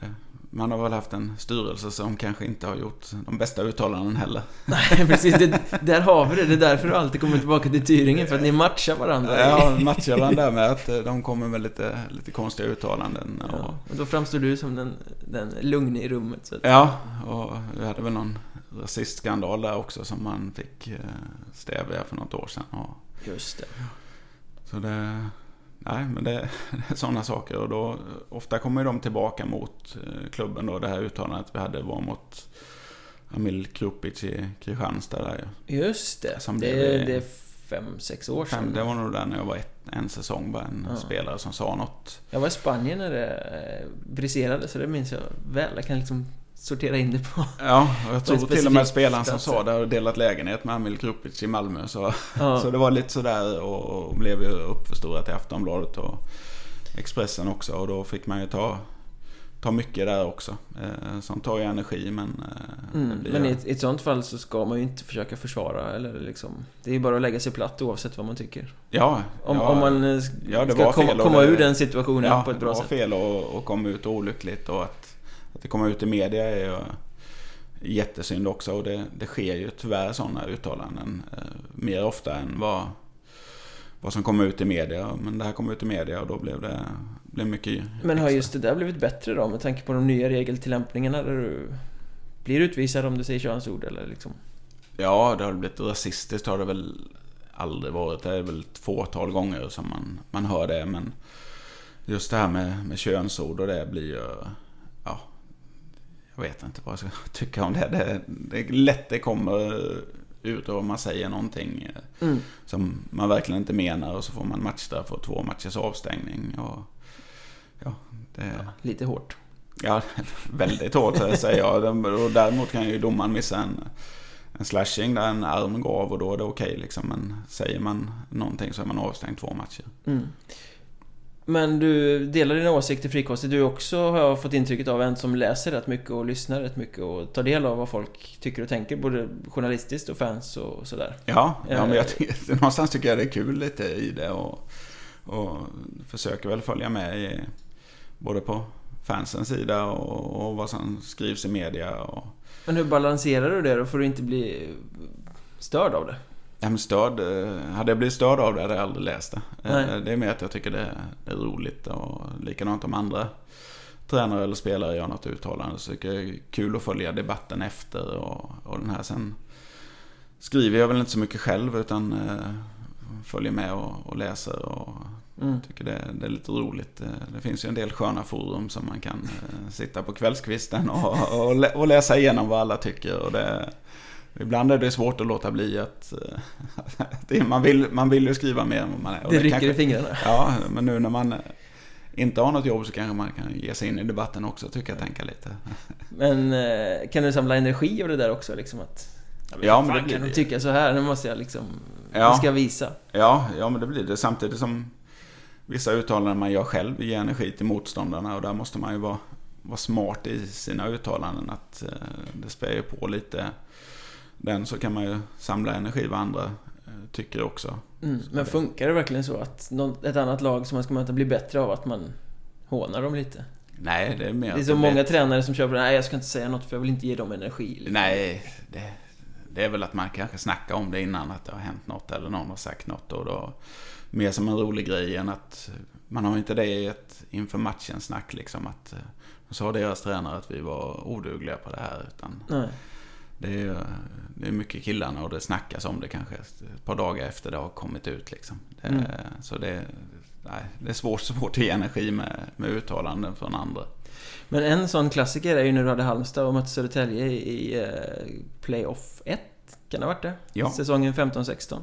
det, man har väl haft en styrelse som kanske inte har gjort de bästa uttalanden heller. <laughs> Nej, precis. Det, där har vi det. Det är därför du alltid kommer tillbaka till Tyringen, för att ni matchar varandra. Ja, matchar varandra med att eh, de kommer med lite, lite konstiga uttalanden. Och... Ja, och då framstår du som den, den lugna i rummet. Så att... Ja, och vi hade väl någon rasistskandal där också som man fick eh, stävja för något år sedan. Och... Just det. Så det nej, men det, <laughs> det, är sådana saker. Och då, ofta kommer de tillbaka mot eh, klubben då. Det här uttalandet vi hade var mot Amil Krupic i Kristianstad. Där, Just det. Som det, det, det är fem, sex år sedan. Fem, det var nog där när jag var ett, en säsong bara en Ja. spelare som sa något. Jag var i Spanien när det eh, briserade så det minns jag väl. Jag kan liksom sortera in det på... Ja, och jag tror till och med spelaren som sa det har delat lägenhet med Emil Krupic i Malmö. Så, Ja. <laughs> så det var lite sådär och, och blev ju uppförstorat i Aftonbladet och Expressen också. Och då fick man ju ta, ta mycket där också. Eh, som tar ju energi men... Eh, Mm, men i ett, i ett sånt fall så ska man ju inte försöka försvara eller liksom... Det är ju bara att lägga sig platt oavsett vad man tycker. Ja, Om, ja, om man eh, ja, ska komma, komma ur den situationen ja, på ett bra det var sätt. fel och, och komma ut olyckligt och att, att det kommer ut i media är ju jättesynd också. Och det, det sker ju tyvärr sådana uttalanden eh, mer ofta än vad, vad som kommer ut i media. Men det här kom ut i media och då blev det blev mycket Men har just det där blivit bättre då med tanke på de nya regeltillämpningarna där du blir utvisad om du säger könsord eller liksom? Ja, det har blivit rasistiskt har det väl aldrig varit. Det är väl ett fåtal gånger som man, man hör det. Men just det här med, med könsord och det blir ju... Ja, jag vet inte vad jag ska <laughs> tycka om det. Det, det är lätt det kommer ut och man säger någonting eh, Mm. som man verkligen inte menar och så får man matchstraff och två matchers avstängning. Och, ja, det, Lite hårt. Ja, <laughs> väldigt hårt säger jag. Och däremot kan ju domaren missa en, en slashing där en arm går av och då är det okej liksom. Men säger man någonting så är man avstängd två matcher. Mm. Men du delar dina åsikter frikostigt. Du är också, har jag fått intrycket av, en som läser rätt mycket och lyssnar rätt mycket och tar del av vad folk tycker och tänker, både journalistiskt och fans och sådär. Ja, ja men Eh. jag, tycker- <laughs> någonstans tycker jag det är kul lite i det och, och försöker väl följa med i, både på fansens sida och, och vad som skrivs i media. Och, Men hur balanserar du det då för att inte bli störd av det? Ja, men stöd, eh, hade jag blivit störd av det hade jag aldrig läst det. Eh, Nej. Det är mer att jag tycker det, är roligt och likadant om andra tränare eller spelare gör något uttalande så tycker jag det är kul att följa debatten efter och, och den här sen skriver jag väl inte så mycket själv utan eh, följer med och, och läser och Mm. tycker det, det är lite roligt. Det finns ju en del sköna forum som man kan eh, sitta på kvällskvisten och, och, lä- och läsa igenom vad alla tycker. Och det, ibland är det svårt att låta bli att... eh, <laughs> det, man, vill, man vill ju skriva mer än vad man är. Och Det rycker kanske- i fingrarna. Ja, men nu när man eh, inte har något jobb så kanske man kan ge sig in i debatten också, tycker jag, tänka lite. <laughs> Men eh, kan du samla energi av det där också liksom att... Ja, men det blir kan de det. tycka så här? Nu måste jag liksom... Ja. Nu ska jag visa. Ja, ja, men det blir det. Samtidigt som vissa uttalanden man gör själv ger energi till motståndarna och där måste man ju vara, vara smart i sina uttalanden. Att det spär ju på lite den så kan man ju samla energi vad andra eh, tycker också. Mm. Så Men funkar det verkligen så att ett annat lag som man ska möta blir bättre av att man hånar dem lite? Nej, det är mer Det är så många blir- tränare som köper nej jag ska inte säga något för jag vill inte ge dem energi. liksom. Nej, det, det är väl att man kanske snackar om det innan att det har hänt något eller någon har sagt något och då mer som en rolig grej än att man har inte det i ett inför matchen snack liksom att eh, sa deras tränare att vi var odugliga på det här utan Nej. Det är, ju- det är mycket killarna och det snackas om det kanske ett par dagar efter det har kommit ut liksom. Det, Mm. Så det, nej, det är svårt, svårt att ge energi med, med uttalanden från andra. Men en sån klassiker är ju när du hade Halmstad och mötte Södertälje i eh, Playoff 1. Kan det ha varit det? Ja. Säsongen 15-16.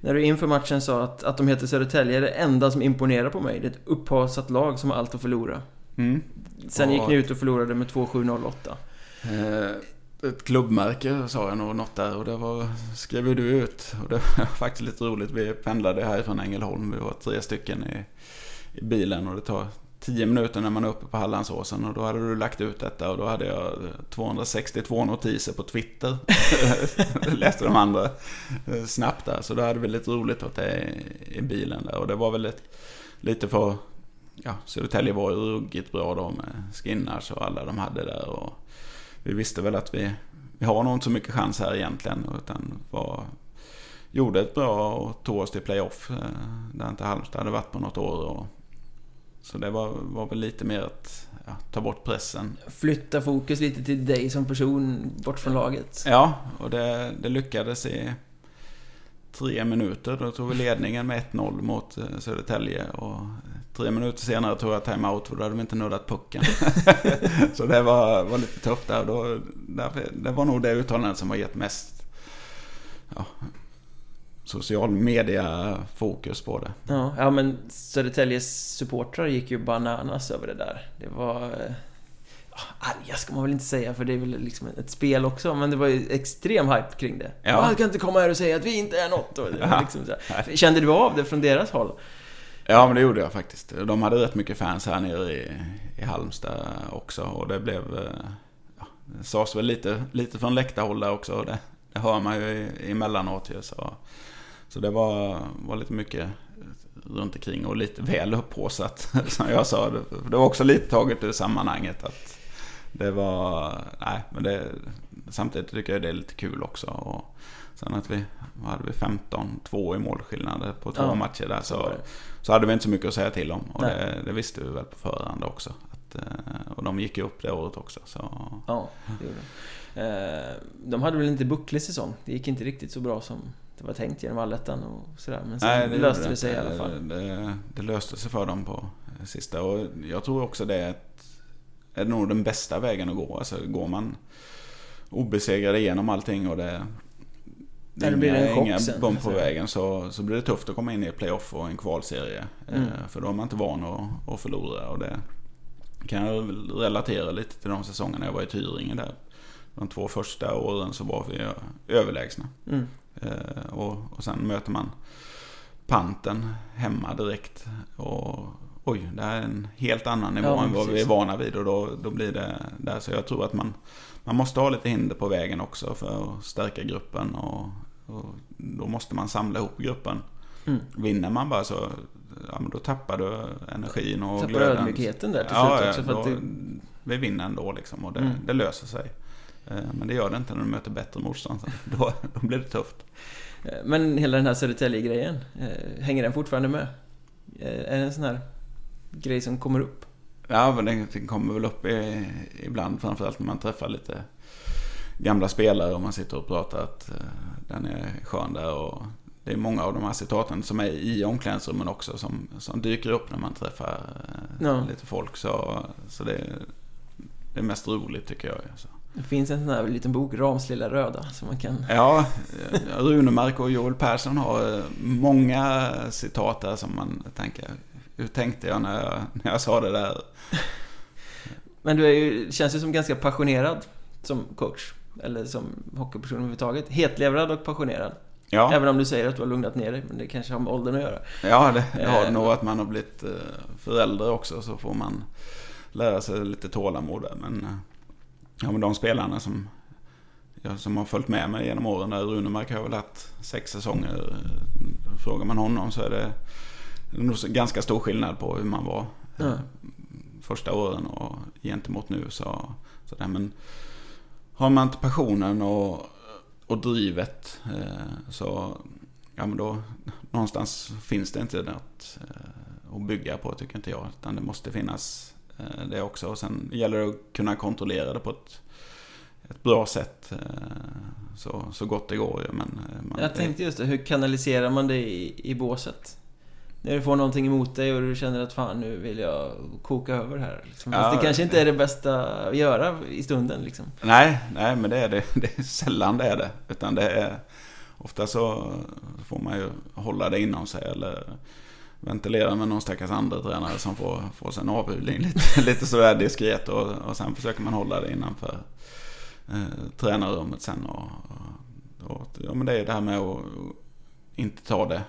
När du inför matchen sa att, att de heter Södertälje är det enda som imponerar på mig. Det är ett upphaussat lag som har allt att förlora. Mm. Sen Ja. gick ni ut och förlorade med 2-7-0-8. Eh, ett klubbmärke sa jag nog något där och det var, skrev ju du ut. Och det var <laughs> faktiskt lite roligt. Vi pendlade härifrån Ängelholm. Vi var tre stycken i, i bilen och det tar tio minuter när man är uppe på Hallandsåsen. Och då hade du lagt ut detta och då hade jag 262 notiser på Twitter. <laughs> Läste de andra eh, snabbt där. Så då hade vi lite roligt åt det i, i bilen där. Och det var väl lite, lite för... Ja, Södertälje var ju ruggigt bra då med Skinnars och alla de hade där. Och vi visste väl att vi, vi har nog inte så mycket chans här egentligen. Utan var, gjorde ett bra och tog oss till playoff. eh, Där inte Halmstad hade varit på något år. Och, så det var, var väl lite mer att ja, ta bort pressen. Flytta fokus lite till dig som person bort från laget. Ja, och det, det lyckades i tre minuter. Då tog vi ledningen med 1-0 mot eh, Södertälje. Och eh, tre minuter senare tog jag timeout för då hade vi inte nuddat pucken. <laughs> så det var, var lite tufft där. Då, därför, det var nog det uttalandet som har gett mest ja, social media fokus på det. Ja, ja men Södertäljes supportrar gick ju bananas över det där. Det var... Eh, Arga ska man väl inte säga för det är väl liksom ett spel också men det var ju extrem hype kring det. Ja. Du kan inte komma här och säga att vi inte är något. Och liksom. Kände du av det från deras håll? Ja, men det gjorde jag faktiskt. De hade rätt mycket fans här nere i, i Halmstad också. Och det blev... eh, Ja, det sades väl lite, lite från läktarhåll där också. Det, det hör man ju i- emellanåt ju. Så, så det var, var lite mycket runt omkring och lite väl upphaussat <laughs> som jag sa. Det det var också lite taget ur sammanhanget att det var... Nej, men det... Samtidigt tycker jag det är lite kul också. Och sen att vi... Hade vi? 15-2 i målskillnader på två Ja, matcher där. så Så, det. hade vi inte så mycket att säga till om. Och Nej. det, det visste vi väl på förhand också. Att, eh, och de gick ju upp det året också. Så, Ja, det gjorde de. Eh, De hade väl inte bucklig säsong. Det gick inte riktigt så bra som det var tänkt genom allettan och sådär. Men sen löste det sig i alla fall. Det, det, det löste sig för dem på sista. Och jag tror också det är, är nog den bästa vägen att gå. Alltså går man obesegrad igenom allting och det, det är det blir inga, inga bomb på vägen så, så blir det tufft att komma in i playoff och en kvalserie. Mm. Eh, För då är man inte van att, att förlora. Och det kan jag relatera lite till de säsongerna jag var i Tyringe där. De två första åren så var vi överlägsna. Mm. Eh, och, och sen möter man Panten hemma direkt. Och oj, det här är en helt annan nivå Ja, än vad vi är vana vid. Och då, då blir det där. Så jag tror att man, man måste ha lite hinder på vägen också för att stärka gruppen. Och, och då måste man samla ihop gruppen. Mm. Vinner man bara så ja, men då tappar du energin och Tappar glöden. ödmjukheten där till Ja, slut också. För att då, det, vi vinner ändå liksom och det, Mm. det löser sig. Eh, Men det gör det inte när du möter bättre motstånd. <laughs> Då, då blir det tufft. Eh, Men hela den här Södertälje-grejen, eh, hänger den fortfarande med? Är det en sån här grej som kommer upp? Ja, men det, det kommer väl upp i, ibland, framförallt när man träffar lite gamla spelare och man sitter och pratar att eh, den är skön där. Och det är många av de här citaten som är i omklädningsrummen också som, som dyker upp när man träffar eh, Ja. lite folk. Så, så det, det är mest roligt tycker jag. Alltså. Det finns en sån här liten bok, Rams lilla röda, som man kan... Ja, Runemark och Joel Persson har eh, många citat där som man tänker, hur tänkte jag när jag, när jag sa det där? <laughs> Men du är ju, känns ju som ganska passionerad som coach. Eller som hockeyperson överhuvudtaget. Hetlevrad och passionerad. Ja. Även om du säger att du har lugnat ner dig, men det kanske har med åldern att göra. Ja, det, det har Eh, nog att man har blivit eh, förälder också så får man lära sig lite tålamod där. Men, eh, ja, men de spelarna som, ja, som har följt med mig genom åren, där Runemark har väl haft sex säsonger. Frågar man honom så är det nog så- ganska stor skillnad på hur man var Ja. första åren och gentemot nu. Så, så där. Men har man inte passionen och, och drivet eh, så ja, men då någonstans finns det inte något eh, att bygga på tycker inte jag. Utan det måste finnas det också. Och sen gäller det att kunna kontrollera det på ett, ett bra sätt. Så, så gott det går ju. Men, man, Jag tänkte just det, hur kanaliserar man det i, i båset? När du får någonting emot dig och du känner att fan nu vill jag koka över här. Liksom. Fast Ja, det kanske inte är det bästa att göra i stunden liksom. Nej, nej men det är det. <laughs> Det är sällan det är det. Utan det är... Ofta så får man ju hålla det inom sig eller ventilera med någon stackars andra tränare som får, får sig en avhyvling <laughs> lite, lite sådär diskret och, och sen försöker man hålla det innanför eh, tränarrummet sen och, och, och ja, men det är det här med att inte ta det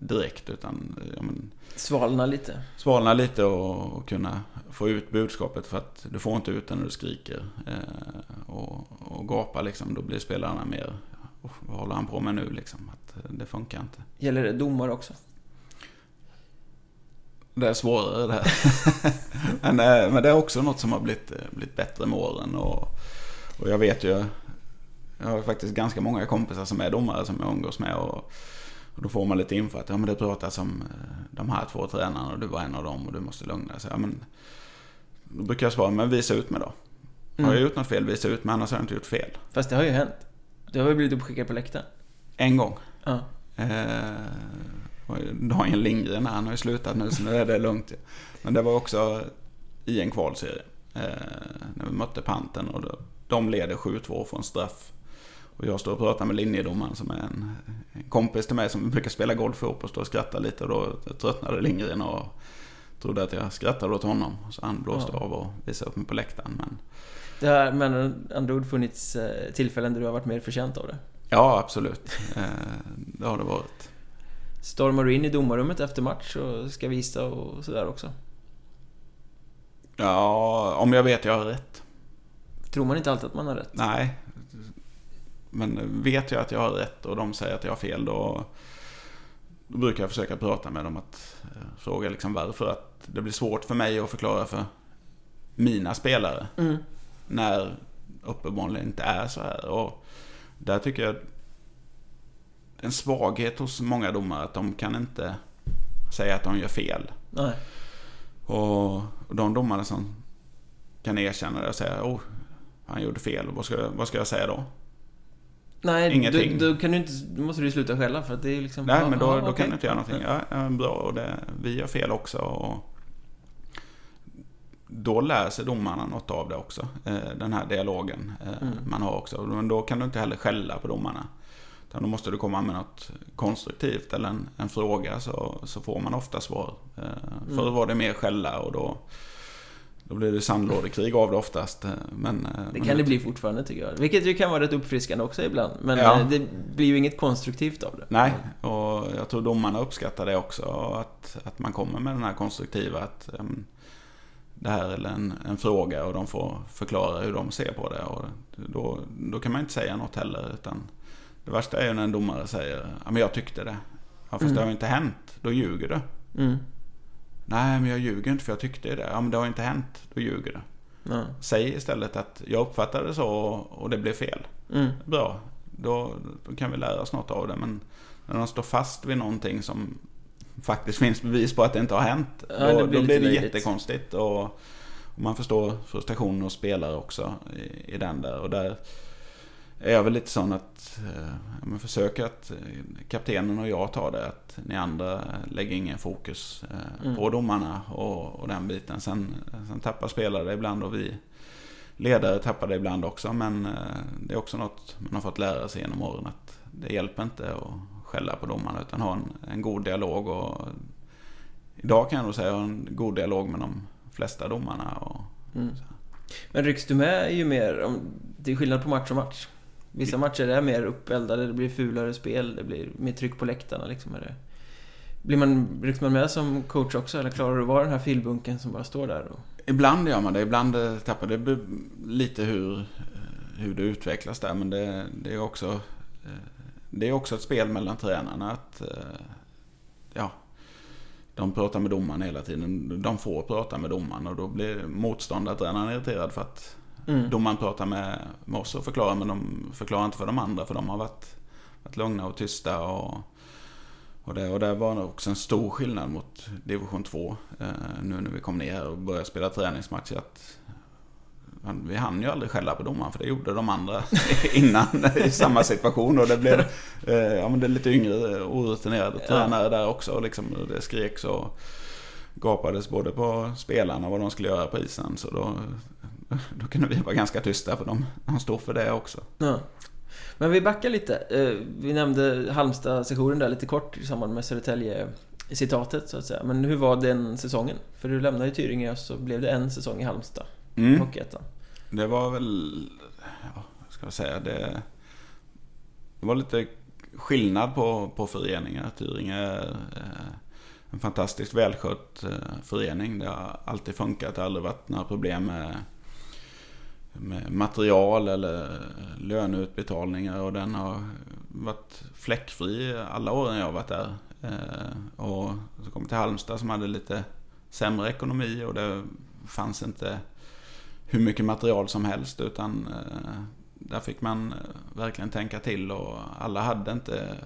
direkt utan ja, men, Svalna lite. svalna lite och, och kunna få ut budskapet för att du får inte ut det när du skriker eh, och, och gapar liksom. Då blir spelarna mer, "Oh, vad håller han på med nu liksom? Att eh, det funkar inte. Gäller det domar också? Det är svårare det här. <laughs> men, eh, men det är också något som har blivit, eh, blivit bättre med åren och, och jag vet ju jag har faktiskt ganska många kompisar som är domare som jag umgås med och, och då får man lite info att ja, men det pratas om eh, de här två tränarna och du var en av dem och du måste lugna dig. Ja, men, då brukar jag svara, men visa ut mig då. Har Mm. jag gjort något fel, visa ut mig, annars har jag inte gjort fel. Fast det har ju hänt. Du har ju blivit uppskickad på läktaren. En gång. Ja. Eh, Daniel Lindgren, han har ju slutat nu så nu är det lugnt. Men det var också i en kvalserie. Eh, när vi mötte Panten och då, de leder 7-2 från straff. Och jag står och pratar med linjedomaren som är en, en kompis till mig som brukar spela golf ihop och står och skrattar lite. Och då tröttnade Lindgren och trodde att jag skrattade åt honom. Så han blåste Ja. av och visade upp mig på läktaren. Men Det har med andra ord funnits eh, tillfällen där du har varit mer förtjänt av det. ja, absolut. Eh, det har det varit. Stormar du in i domarrummet efter match och ska visa och sådär också? Ja, om jag vet jag har rätt. Tror man inte alltid att man har rätt? Nej. Men vet jag att jag har rätt och de säger att jag har fel då, då brukar jag försöka prata med dem att eh, fråga liksom varför. Att det blir svårt för mig att förklara för mina spelare Mm. när uppenbarligen inte är så här. Och där tycker jag en svaghet hos många domare att de kan inte säga att de gör fel. Nej. Och de domare som kan erkänna det och säga oh, han gjorde fel, vad ska, vad ska jag säga då? Nej, Ingenting. Då, då, kan du inte, då måste du sluta skälla för att det är liksom... Nej, men då, ja, då okej. kan du inte göra någonting. Ja, ja, bra, och det, vi gör fel också. Och då lär sig domarna något av det också. eh, Den här dialogen eh, Mm. man har också. Men då kan du inte heller skälla på domarna. Utan då måste du komma med något konstruktivt eller en, en fråga så, så får man ofta svar. Eh, Förr Mm. var det mer skälla och då, då blir det sandlådekrig av det oftast. eh, Men, eh, Det men kan det bli fortfarande tycker jag. Vilket ju kan vara rätt uppfriskande också ibland. Men Ja. eh, det blir ju inget konstruktivt av det. Nej, och jag tror domarna uppskattar det också. Att, att man kommer med den här konstruktiva att em, det här är en, en fråga och de får förklara hur de ser på det. Och då, då kan man inte säga något heller. Utan det värsta är ju när en domare säger ja, men jag tyckte det. Ja, fast Mm. det har ju inte hänt. Då ljuger du. Mm. Nej, men jag ljuger inte för jag tyckte det. Ja, men det har inte hänt. Då ljuger du. Säg istället att jag uppfattade det så och, det blev fel. Mm. Bra, då, då kan vi lära oss något av det. Men när de står fast vid någonting som faktiskt finns bevis på att det inte har hänt. Ja, då det då blir blir, lite det jättekonstigt. Och, och man förstår frustrationen hos spelare också i, i den där. Och där är jag väl lite sån att eh, försöker att eh, kaptenen och jag tar det. Att ni andra lägger ingen fokus eh, Mm. på domarna och, och den biten. Sen, sen tappar spelare ibland och vi ledare tappar det ibland också. Men eh, det är också något man har fått lära sig genom åren. Att det hjälper inte att skälla på domarna utan ha en, en god dialog. Och idag kan jag nog säga att jag har en god dialog med de flesta domarna. Och, Mm. Men rycks du med ju mer, om, det är skillnad på match och match. Vissa matcher är mer uppeldade, det blir fulare spel, det blir mer tryck på läktarna liksom. Det. Blir man, rycks man med som coach också, eller klarar du att vara den här filbunken som bara står där? Och, Ibland gör man det, ibland eh, tappar det. lite hur, eh, hur det utvecklas där. Men det, det är också eh, det är också ett spel mellan tränarna. Att, ja, de pratar med domaren hela tiden. De får prata med domaren och då blir motståndartränaren irriterad för att mm. domaren pratar med, med oss och förklarar men de förklarar inte för de andra för de har varit, varit lugna och tysta. Och, och, det, och det var också en stor skillnad mot division 2 eh, nu när vi kom ner och började spela träningsmatcher. Att, vi hann ju aldrig skälla på domaren för det gjorde de andra <laughs> innan i samma situation. Och det blev eh, ja, men det är lite yngre orutinerade Ja. tränare där också. Och liksom, det skreks och gapades både på spelarna vad de skulle göra på isen. Så då, då kunde vi vara ganska tysta för de, de stod för det också. Ja. Men vi backar lite. Eh, Vi nämnde Halmstad-sessionen där lite kort i samband med Södertälje-citatet så att säga. Men hur var den säsongen? För du lämnade ju Tyringe och så blev det en säsong i Halmstad, Mm. Hockeyettan. Det var väl, ja, ska jag säga, det, det var lite skillnad på, på föreningar. Tyringe är eh, en fantastiskt välskött eh, förening. Det har alltid funkat, det har aldrig varit några problem med material eller löneutbetalningar och den har varit fläckfri alla åren jag har varit där. Eh, och så kom jag till Halmstad som hade lite sämre ekonomi och det fanns inte hur mycket material som helst utan eh, där fick man eh, verkligen tänka till och alla hade inte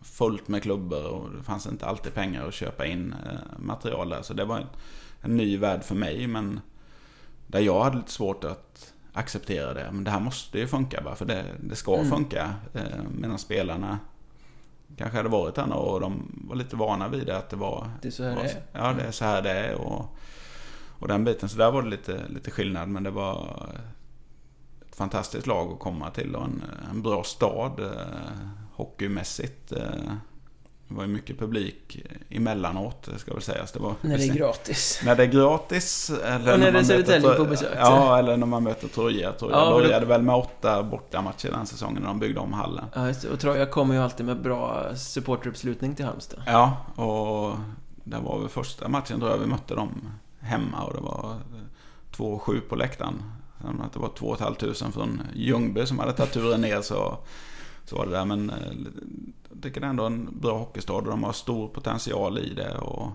fullt med klubbor och det fanns inte alltid pengar att köpa in material där. Så det var en, en ny värld för mig men där jag hade lite svårt att acceptera det. Men det här måste ju funka bara för det, det ska Mm. funka. Eh, medan spelarna kanske hade varit år och de var lite vana vid det att det var Det är så här det är. Ja, det är så här det är. Och, och den biten. Så där var det lite, lite skillnad. Men det var ett fantastiskt lag att komma till och en, en bra stad eh, hockeymässigt. Eh, det var ju mycket publik emellanåt, ska väl sägas. Det var, när det är gratis. När det är gratis. Eller och när, när det är Södertälje på besök. Ja, eller när man möter Troja. Troja Ja, började väl med åtta bortamatcher den säsongen när de byggde om hallen. Ja, just och Troja kommer ju alltid med bra supporteruppslutning till Halmstad. Ja, och det var väl första matchen tror jag vi mötte dem hemma och det var 2-7 på läktaren. Sen att det var 2 500 från Ljungby som hade tagit turen ner så, så var det där. Men eh, tycker det är ändå en bra hockeystad och de har stor potential i det och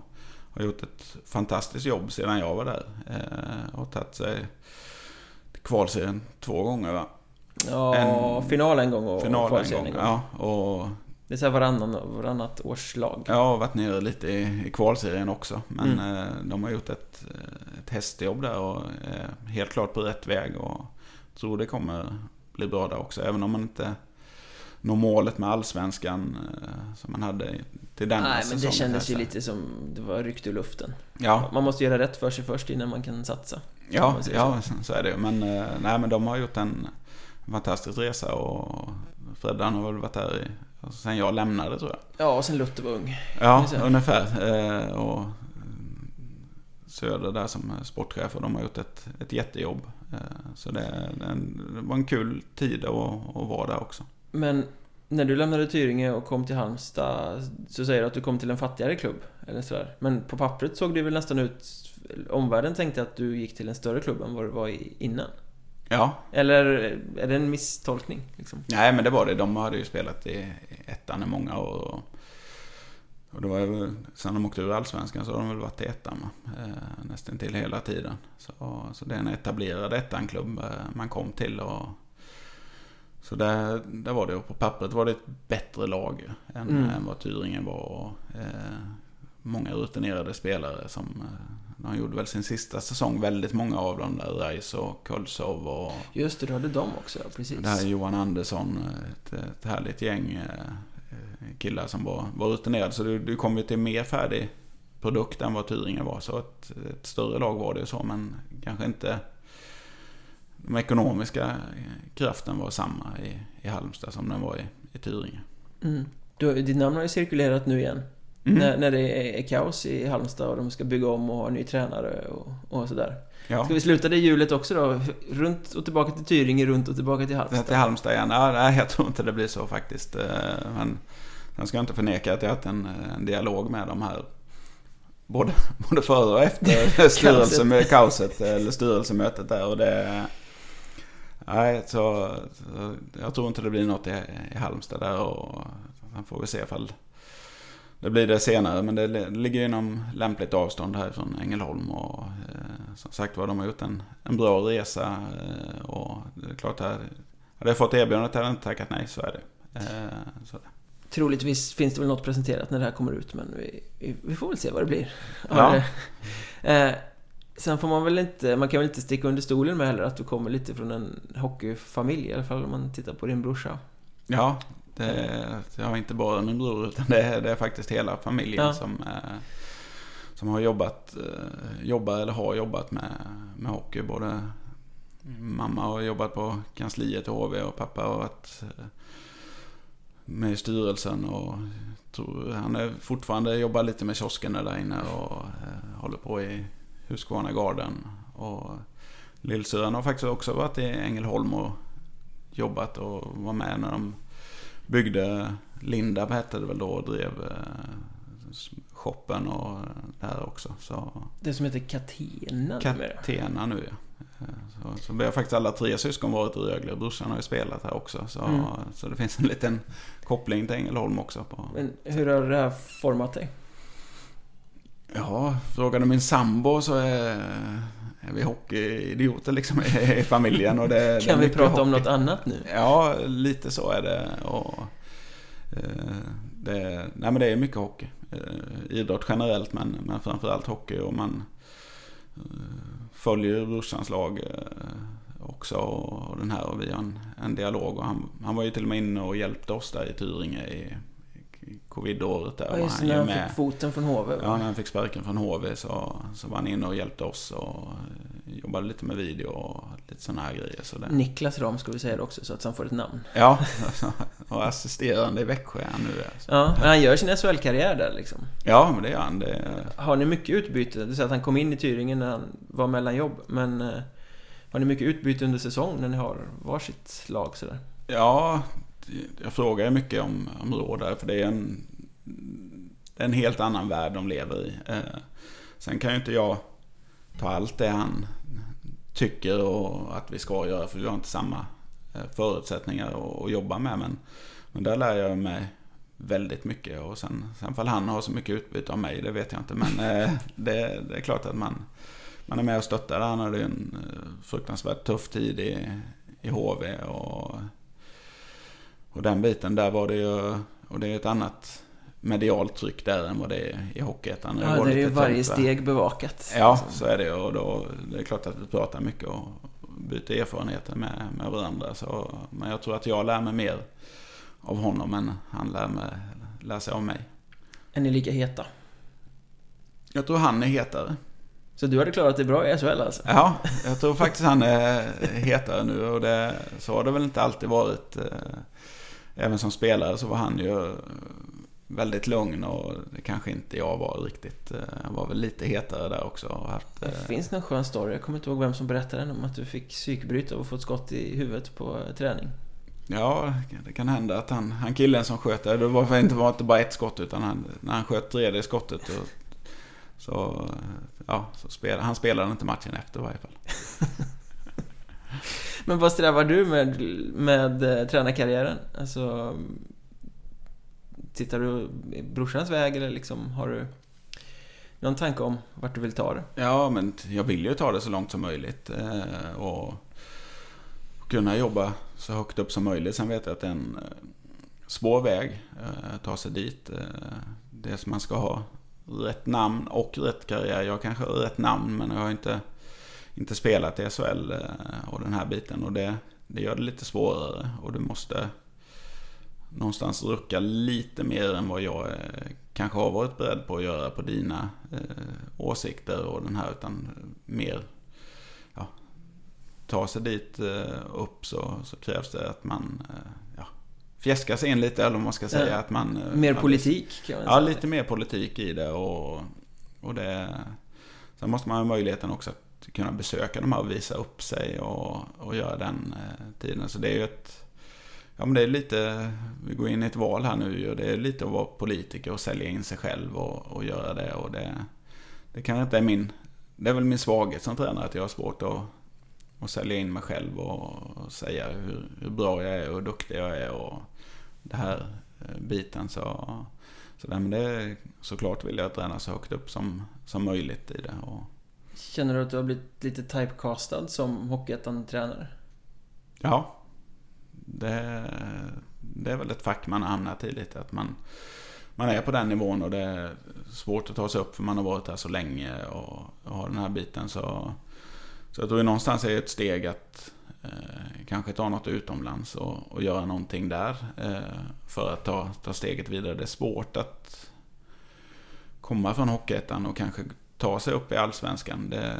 har gjort ett fantastiskt jobb sedan jag var där. Eh, och tagit sig till kvalserien två gånger va? Ja, En- final en gång och Final en kvalserien gång. en gång. Ja, och Det är så här varannan, varannat års lag. Jag har varit nere lite i, i kvalserien också. Men Mm. eh, de har gjort ett, eh, ett hästjobb där och är helt klart på rätt väg. Och tror det kommer bli bra där också. Även om man inte når målet med allsvenskan eh, som man hade till denna Nej, men det kändes ju lite som det var ryckt ur luften. Ja, Man måste göra rätt för sig först innan man kan satsa. ja, ja så. så är det ju. Men, eh, nej, men de har gjort en fantastisk resa och Freddan har väl varit där i, alltså, sen jag lämnade tror jag. Ja, och sen Luther var ung. Ja, ungefär. Eh, och Söder där som sportchef och de har gjort ett, ett jättejobb. Så det, det var en kul tid att, att vara där också. Men när du lämnade Tyringe och kom till Halmstad så säger du att du kom till en fattigare klubb. Eller sådär. Men på pappret såg det väl nästan ut... Omvärlden tänkte att du gick till en större klubb än vad du var i innan. Ja, Eller är det en misstolkning? Liksom? nej men det var det. De hade ju spelat i ettan i många år. Och, och det var ju, sen de åkte ur allsvenskan så har de väl varit i ettan eh, nästan till hela tiden. Så, så det är en etablerad ettan-klubb eh, man kom till. Och, så där, där var det, och på pappret var det ett bättre lag än, Mm. än vad Tyringen var. Och, eh, många rutinerade spelare som eh, de gjorde väl sin sista säsong, väldigt många av dem där, Reis och Kolsov och Just det, du hade dem också, ja, precis. det här är Johan Andersson, ett, ett härligt gäng eh, killar som var, var rutinerade. Så du, du kom ju till mer färdig produkt än vad Tyringen var. Så ett, ett större lag var det ju så, men kanske inte de ekonomiska kraften var samma i, i Halmstad som den var i, i Tyringe. Mm. Du, ditt namn har ju cirkulerat nu igen. Mm. När, när det är, kaos i Halmstad och de ska bygga om och ha ny tränare och, och sådär. Ja, Ska vi sluta det hjulet också då? Runt och tillbaka till Tyringe, runt och tillbaka till Halmstad. till Halmstad igen. Ja, nej, jag tror inte det blir så faktiskt. Eh, Men sen ska jag inte förneka att jag har haft en, en dialog med de här Både, <laughs> både före och efter <laughs> styrelse, kaoset, eller styrelsemötet där och det... Nej, så, så jag tror inte det blir något i, i Halmstad där och sen får vi se ifall det blir det senare. Men det li- ligger inom lämpligt avstånd här från Ängelholm och eh, som sagt var de har gjort en, en bra resa eh, och det är klart att hade jag fått erbjudandet hade jag inte tackat nej, så är det. Eh, så. Troligtvis finns det väl något presenterat när det här kommer ut, men vi, vi, vi får väl se vad det blir. Ja. Sen får man väl inte, man kan väl inte sticka under stolen med heller att du kommer lite från en hockeyfamilj, i alla fall om man tittar på din brorsa. Ja, det, jag har inte bara min bror utan det är, det är faktiskt hela familjen Ja. som, eh, som har jobbat, eh, jobbar eller har jobbat med, med hockey. Både mamma har jobbat på kansliet i HV och pappa har varit eh, med i styrelsen och tror, han är fortfarande jobbar lite med kiosken där inne och håller på i Husqvarna Garden. Och lillsyrran har faktiskt också varit i Ängelholm och jobbat och var med när de byggde Lindab hette det väl då och drev eh, shoppen och det här också. Så Det som heter Catena. Catena nu ja. Eh, Så, så vi har faktiskt alla tre syskon varit i Rögle. Brorsan har ju spelat här också. Så, Mm. så det finns en liten koppling till Ängelholm också. På. Men hur har det här format dig? Ja, frågade min sambo så är, är vi hockeyidioter liksom i, familjen. Och det, <laughs> det Kan vi mycket prata om hockey. något annat nu? Ja, lite så är det. Och, eh, det, nej men det är mycket hockey. Eh, idrott generellt men, men framförallt hockey. Och man eh, följer brorsans lag eh, också. Och, och den här och vi har en, en dialog. Och han, han var ju till och med inne och hjälpte oss där i Tyringe i covid-året. Där, Ja, just han när han fick foten från HV. Ja, när han fick sparken från HV så, så var han inne och hjälpte oss och eh, jobbade lite med video och lite sådana här grejer. Så det... Niklas Ram ska vi säga det också så att han får ett namn. Ja, <laughs> och assisterande i Växjö är han nu. Alltså. Ja, men han gör sin SHL-karriär där liksom. Ja, men det gör han. Det... Har ni mycket utbyte? Du säger att han kom in i Tyringen när han var mellan jobb, men eh, har ni mycket utbyte under säsong när ni har varsitt lag sådär? Ja, jag frågar mycket om, om råd där, för det är en, en helt annan värld de lever i. Eh, sen kan ju inte jag ta allt det han tycker och att vi ska göra, för vi har inte samma eh, förutsättningar att, jobba med. Men, men där lär jag mig väldigt mycket och sen, sen fall han har så mycket utbyte av mig, det vet jag inte. Men eh, det, det, är klart att man, man är med och stöttar. Han hade ju en eh, fruktansvärt tuff tid i, i HV och, och den biten där var det ju, och det är ett annat medialt tryck där än vad det är i Hockeyettan. Ja, det är ju varje tänkt, steg bevakat. Ja, så är det och då det är klart att vi pratar mycket och byter erfarenheter med, med varandra. Så, men jag tror att jag lär mig mer av honom än han lär, mig, lär sig av mig. Är ni lika heta? Jag tror han är hetare. Så du hade klarat det bra i SHL alltså? Ja, jag tror faktiskt han är hetare nu och det, så har det väl inte alltid varit. Eh, även som spelare så var han ju väldigt lugn och det kanske inte jag var riktigt. Jag eh, var väl lite hetare där också. Haft, det eh, finns någon skön story, jag kommer inte ihåg vem som berättade den om att du fick psykbryt och fått skott i huvudet på träning. Ja, det kan hända att han, han killen som sköt det, det var inte, var inte bara ett skott utan han, när han sköt tredje skottet och, så, ja, så spelade, han spelade inte matchen efter i varje fall. <laughs> Men vad strävar du med, med eh, tränarkarriären? Alltså, Tittar du i brorsans väg eller liksom har du någon tanke om vart du vill ta det? Ja, men jag vill ju ta det så långt som möjligt eh, och kunna jobba så högt upp som möjligt. Sen vet jag att det är en eh, svår väg eh, att ta sig dit. Eh, det som man ska ha rätt namn och rätt karriär. Jag kanske har rätt namn men jag har inte, inte spelat i SHL och den här biten. Och det, det gör det lite svårare och du måste någonstans rucka lite mer än vad jag eh, kanske har varit beredd på att göra på dina eh, åsikter och den här utan mer ja, ta sig dit eh, upp så, så krävs det att man eh, ja, sig in lite eller vad man ska säga. Ja, att man, eh, mer politik kan man Ja, säga. lite mer politik i det och, och det Sen måste man ha möjligheten också att kunna besöka de här och visa upp sig och, och göra den eh, tiden. Så det är ju ett Ja men det är lite, vi går in i ett val här nu och det är lite att vara politiker och sälja in sig själv och, och göra det och det, det kanske inte är min, det är väl min svaghet som tränare att jag har svårt att, att sälja in mig själv och, och säga hur, hur, bra jag är och hur duktig jag är och det här eh, biten så, så det, men det är, såklart vill jag träna så högt upp som, som möjligt i det. Och... Känner du att du har blivit lite typecastad som Hockeyettan-tränare? Ja, det, det är väl ett fack man har hamnat i lite. Att man, man är på den nivån och det är svårt att ta sig upp för man har varit här så länge och, och har den här biten. Så, så jag tror att någonstans är det ett steg att eh, kanske ta något utomlands och, och göra någonting där. Eh, för att ta, ta steget vidare. Det är svårt att komma från Hockeyettan och kanske ta sig upp i Allsvenskan. Det,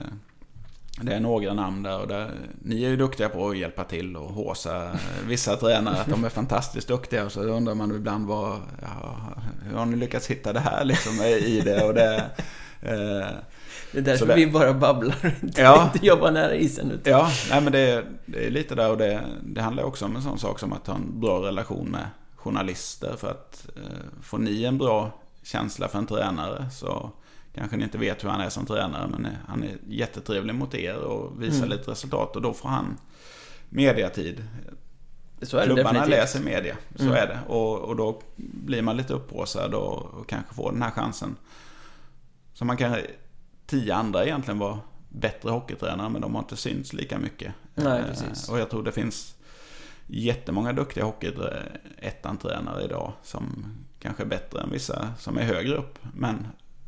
det är några namn där och där, ni är ju duktiga på att hjälpa till och håsa vissa tränare att de är fantastiskt duktiga. Och så undrar man ibland vad, ja, hur har ni lyckats hitta det här liksom i det? Och det, eh, det är därför det, vi bara babblar inte, ja, inte jobbar nära isen. Utan. Ja, nej men det, det är lite där och det, det handlar också om en sån sak som att ha en bra relation med journalister. För att eh, får ni en bra känsla för en tränare så kanske ni inte vet hur han är som tränare, men han är jättetrevlig mot er och visar mm. lite resultat och då får han mediatid. Så är Klubbarna definitivt. läser media, så mm. är det. Och, och då blir man lite upphåsad och, och kanske får den här chansen. Så man kan, tio andra egentligen var bättre hockeytränare, men de har inte synts lika mycket. Nej, precis. Och jag tror det finns jättemånga duktiga hockeyettan-tränare idag som kanske är bättre än vissa som är högre upp. Men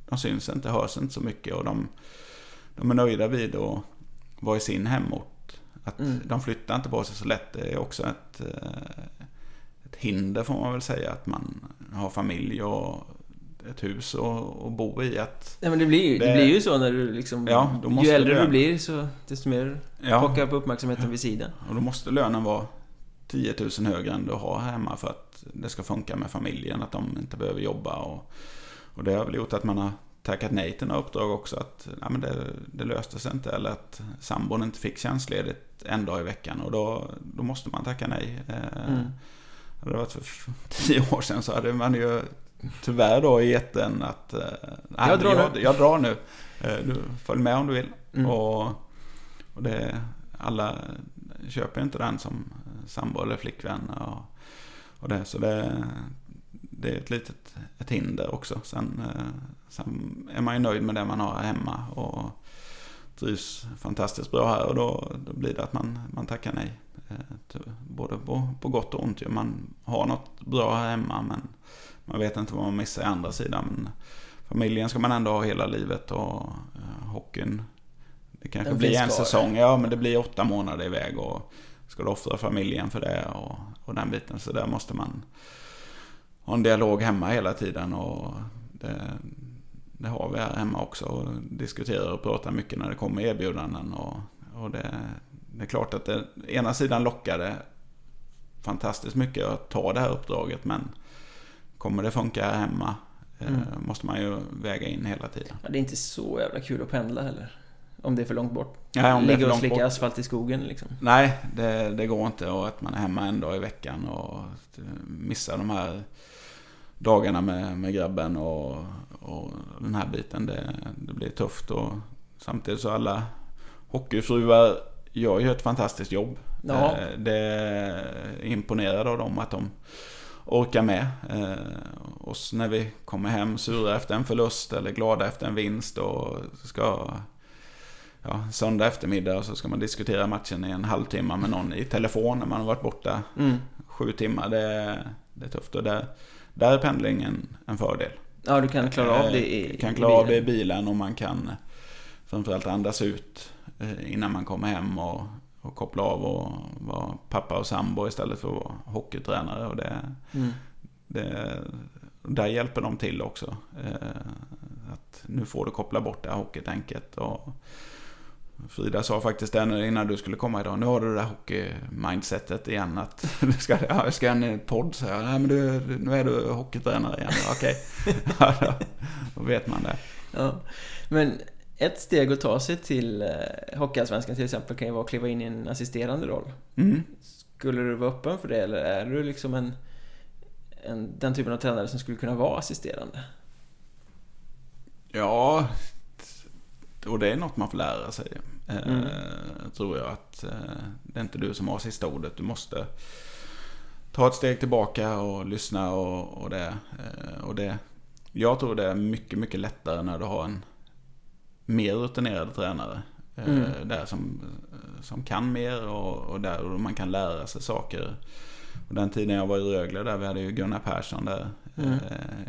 de syns inte, hörs inte så mycket och de, de är nöjda vid att vara i sin hemort. Att mm. De flyttar inte på sig så lätt. Det är också ett, eh, ett hinder får man väl säga. Att man har familj och ett hus och, och bo i. Att Nej men det blir, ju, det... det blir ju så när du liksom... Ja, ju äldre lön... du blir så desto mer ja. pockar upp uppmärksamheten vid sidan. Och då måste lönen vara 10 000 högre än du har hemma för att det ska funka med familjen. Att de inte behöver jobba. Och, och det har väl gjort att man har tackat nej till några uppdrag också. Att nej, men det, det löste sig inte. Eller att sambon inte fick tjänstledigt en dag i veckan. Och då, då måste man tacka nej. Eh, mm. Hade det varit för <laughs> tio år sedan så hade man ju tyvärr då gett den att eh, nej, jag, drar jag, nu. jag drar nu. Eh, du följ med om du vill. Mm. Och, och det, alla köper inte den som sambo eller flickvän. Och, och det, så det, det är ett litet ett hinder också. Sen, eh, sen är man ju nöjd med det man har hemma och trivs fantastiskt bra här och då, då blir det att man, man tackar nej. Eh, både på, på gott och ont. Man har något bra här hemma men man vet inte vad man missar i andra sidan. Men familjen ska man ändå ha hela livet och uh, hockeyn det kanske Den blir en säsong. Ja, men det blir åtta månader iväg och ska du offra familjen för det och, och den biten. Så där måste man ha en dialog hemma hela tiden och det, det har vi här hemma också. Och diskuterar och pratar mycket när det kommer erbjudanden. Och, och det, det är klart att det ena sidan lockar det fantastiskt mycket att ta det här uppdraget. Men kommer det funka här hemma eh, mm. måste man ju väga in hela tiden. Ja, det är inte så jävla kul att pendla heller. Om det är för långt bort. Nej, om Ligga och slicka asfalt i skogen liksom. Nej, det, det, går inte. Och att man är hemma en dag i veckan och missar de här dagarna med, med grabben och, och den här biten. Det, det blir tufft. Och samtidigt så alla hockeyfruar gör ju ett fantastiskt jobb. Ja. Eh, det är imponerad av dem att de orkar med. Och eh, när vi kommer hem sura efter en förlust eller glada efter en vinst och ska ja, söndag eftermiddag så ska man diskutera matchen i en halvtimme med någon i telefon när man har varit borta mm. sju timmar. Det, det är tufft och där, där är pendlingen en fördel. Ja, du kan klara av det i, kan klara av det i bilen och man kan framförallt andas ut eh, innan man kommer hem och, och koppla av och vara pappa och sambo istället för att vara hockeytränare. Och det, mm. det, där hjälper de till också. Eh, att nu får du koppla bort det här hockeytänket. Och, Frida sa faktiskt det innan du skulle komma idag. Nu har du det där hockey-mindsetet igen. Att <laughs> du ska, ja, jag ska en eh, podd. Så jag, Nej, men du, nu är du hockeytränare igen. Okej. <laughs> Ja, då vet man det. Ja. Men ett steg att ta sig till eh, Hockeyallsvenskan till exempel kan ju vara att kliva in i en assisterande roll. Mm. Skulle du vara öppen för det eller är du liksom en, en, den typen av tränare som skulle kunna vara assisterande? Ja, och det är något man får lära sig. Eh, mm. tror jag att eh, det är inte du som har sista ordet. Du måste ta ett steg tillbaka och lyssna och, och, det, eh, och det. Jag tror det är mycket, mycket lättare när du har en mer rutinerad tränare. Mm. Där som, som kan mer och, och där man kan lära sig saker. Och den tiden jag var i Rögle där, vi hade ju Gunnar Persson där mm.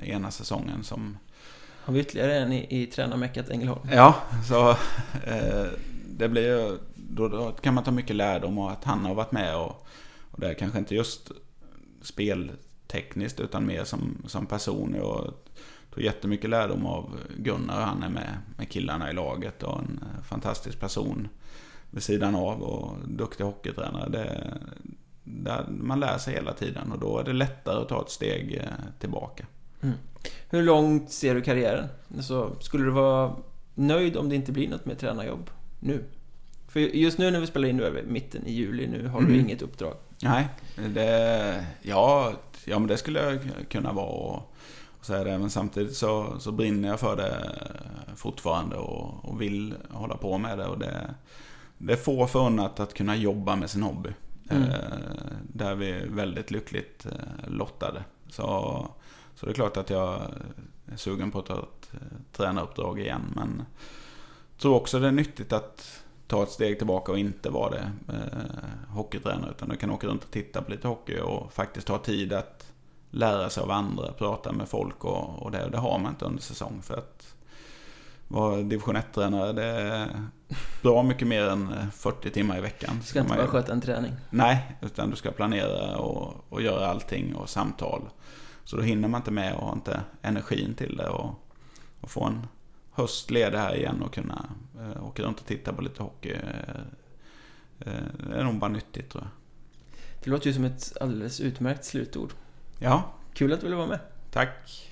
ena säsongen som har vi ytterligare en i, i tränarmeckat Ängelholm? Ja, så eh, det blir ju... Då, då, kan man ta mycket lärdom och att han har varit med och, och det är kanske inte just speltekniskt utan mer som, som person. Och tog jättemycket lärdom av Gunnar. Han är med, med killarna i laget och en eh, fantastisk person vid sidan av och duktig hockeytränare. Det, där man lär sig hela tiden och då är det lättare att ta ett steg eh, tillbaka. Mm. Hur långt ser du karriären? Alltså, skulle du vara nöjd om det inte blir något med tränarjobb nu? För just nu när vi spelar in, nu är vi mitten i juli, nu har mm. du inget uppdrag. Nej, det, ja, ja men det skulle jag kunna vara och, och säga det. Men samtidigt så, så brinner jag för det fortfarande och, och vill hålla på med det. Och det, det är få förunnat att kunna jobba med sin hobby. Mm. Eh, där vi är väldigt lyckligt eh, lottade. Så så det är klart att jag är sugen på att ta ett eh, tränaruppdrag igen. Men jag tror också det är nyttigt att ta ett steg tillbaka och inte vara det eh, hockeytränare. Utan du kan åka runt och titta på lite hockey och faktiskt ha tid att lära sig av andra, prata med folk och, och det. Det har man inte under säsong. För att vara division 1-tränare, det är bra mycket mer än 40 timmar i veckan. Du ska inte bara sköta en träning. Nej, utan du ska planera och, och göra allting och samtal Så då hinner man inte med och har inte energin till det. Och, och få en höst ledig här igen och kunna eh, åka runt och titta på lite hockey. Eh, eh, det är nog bara nyttigt tror jag. Det låter ju som ett alldeles utmärkt slutord. Ja, Kul att du ville vara med. tack.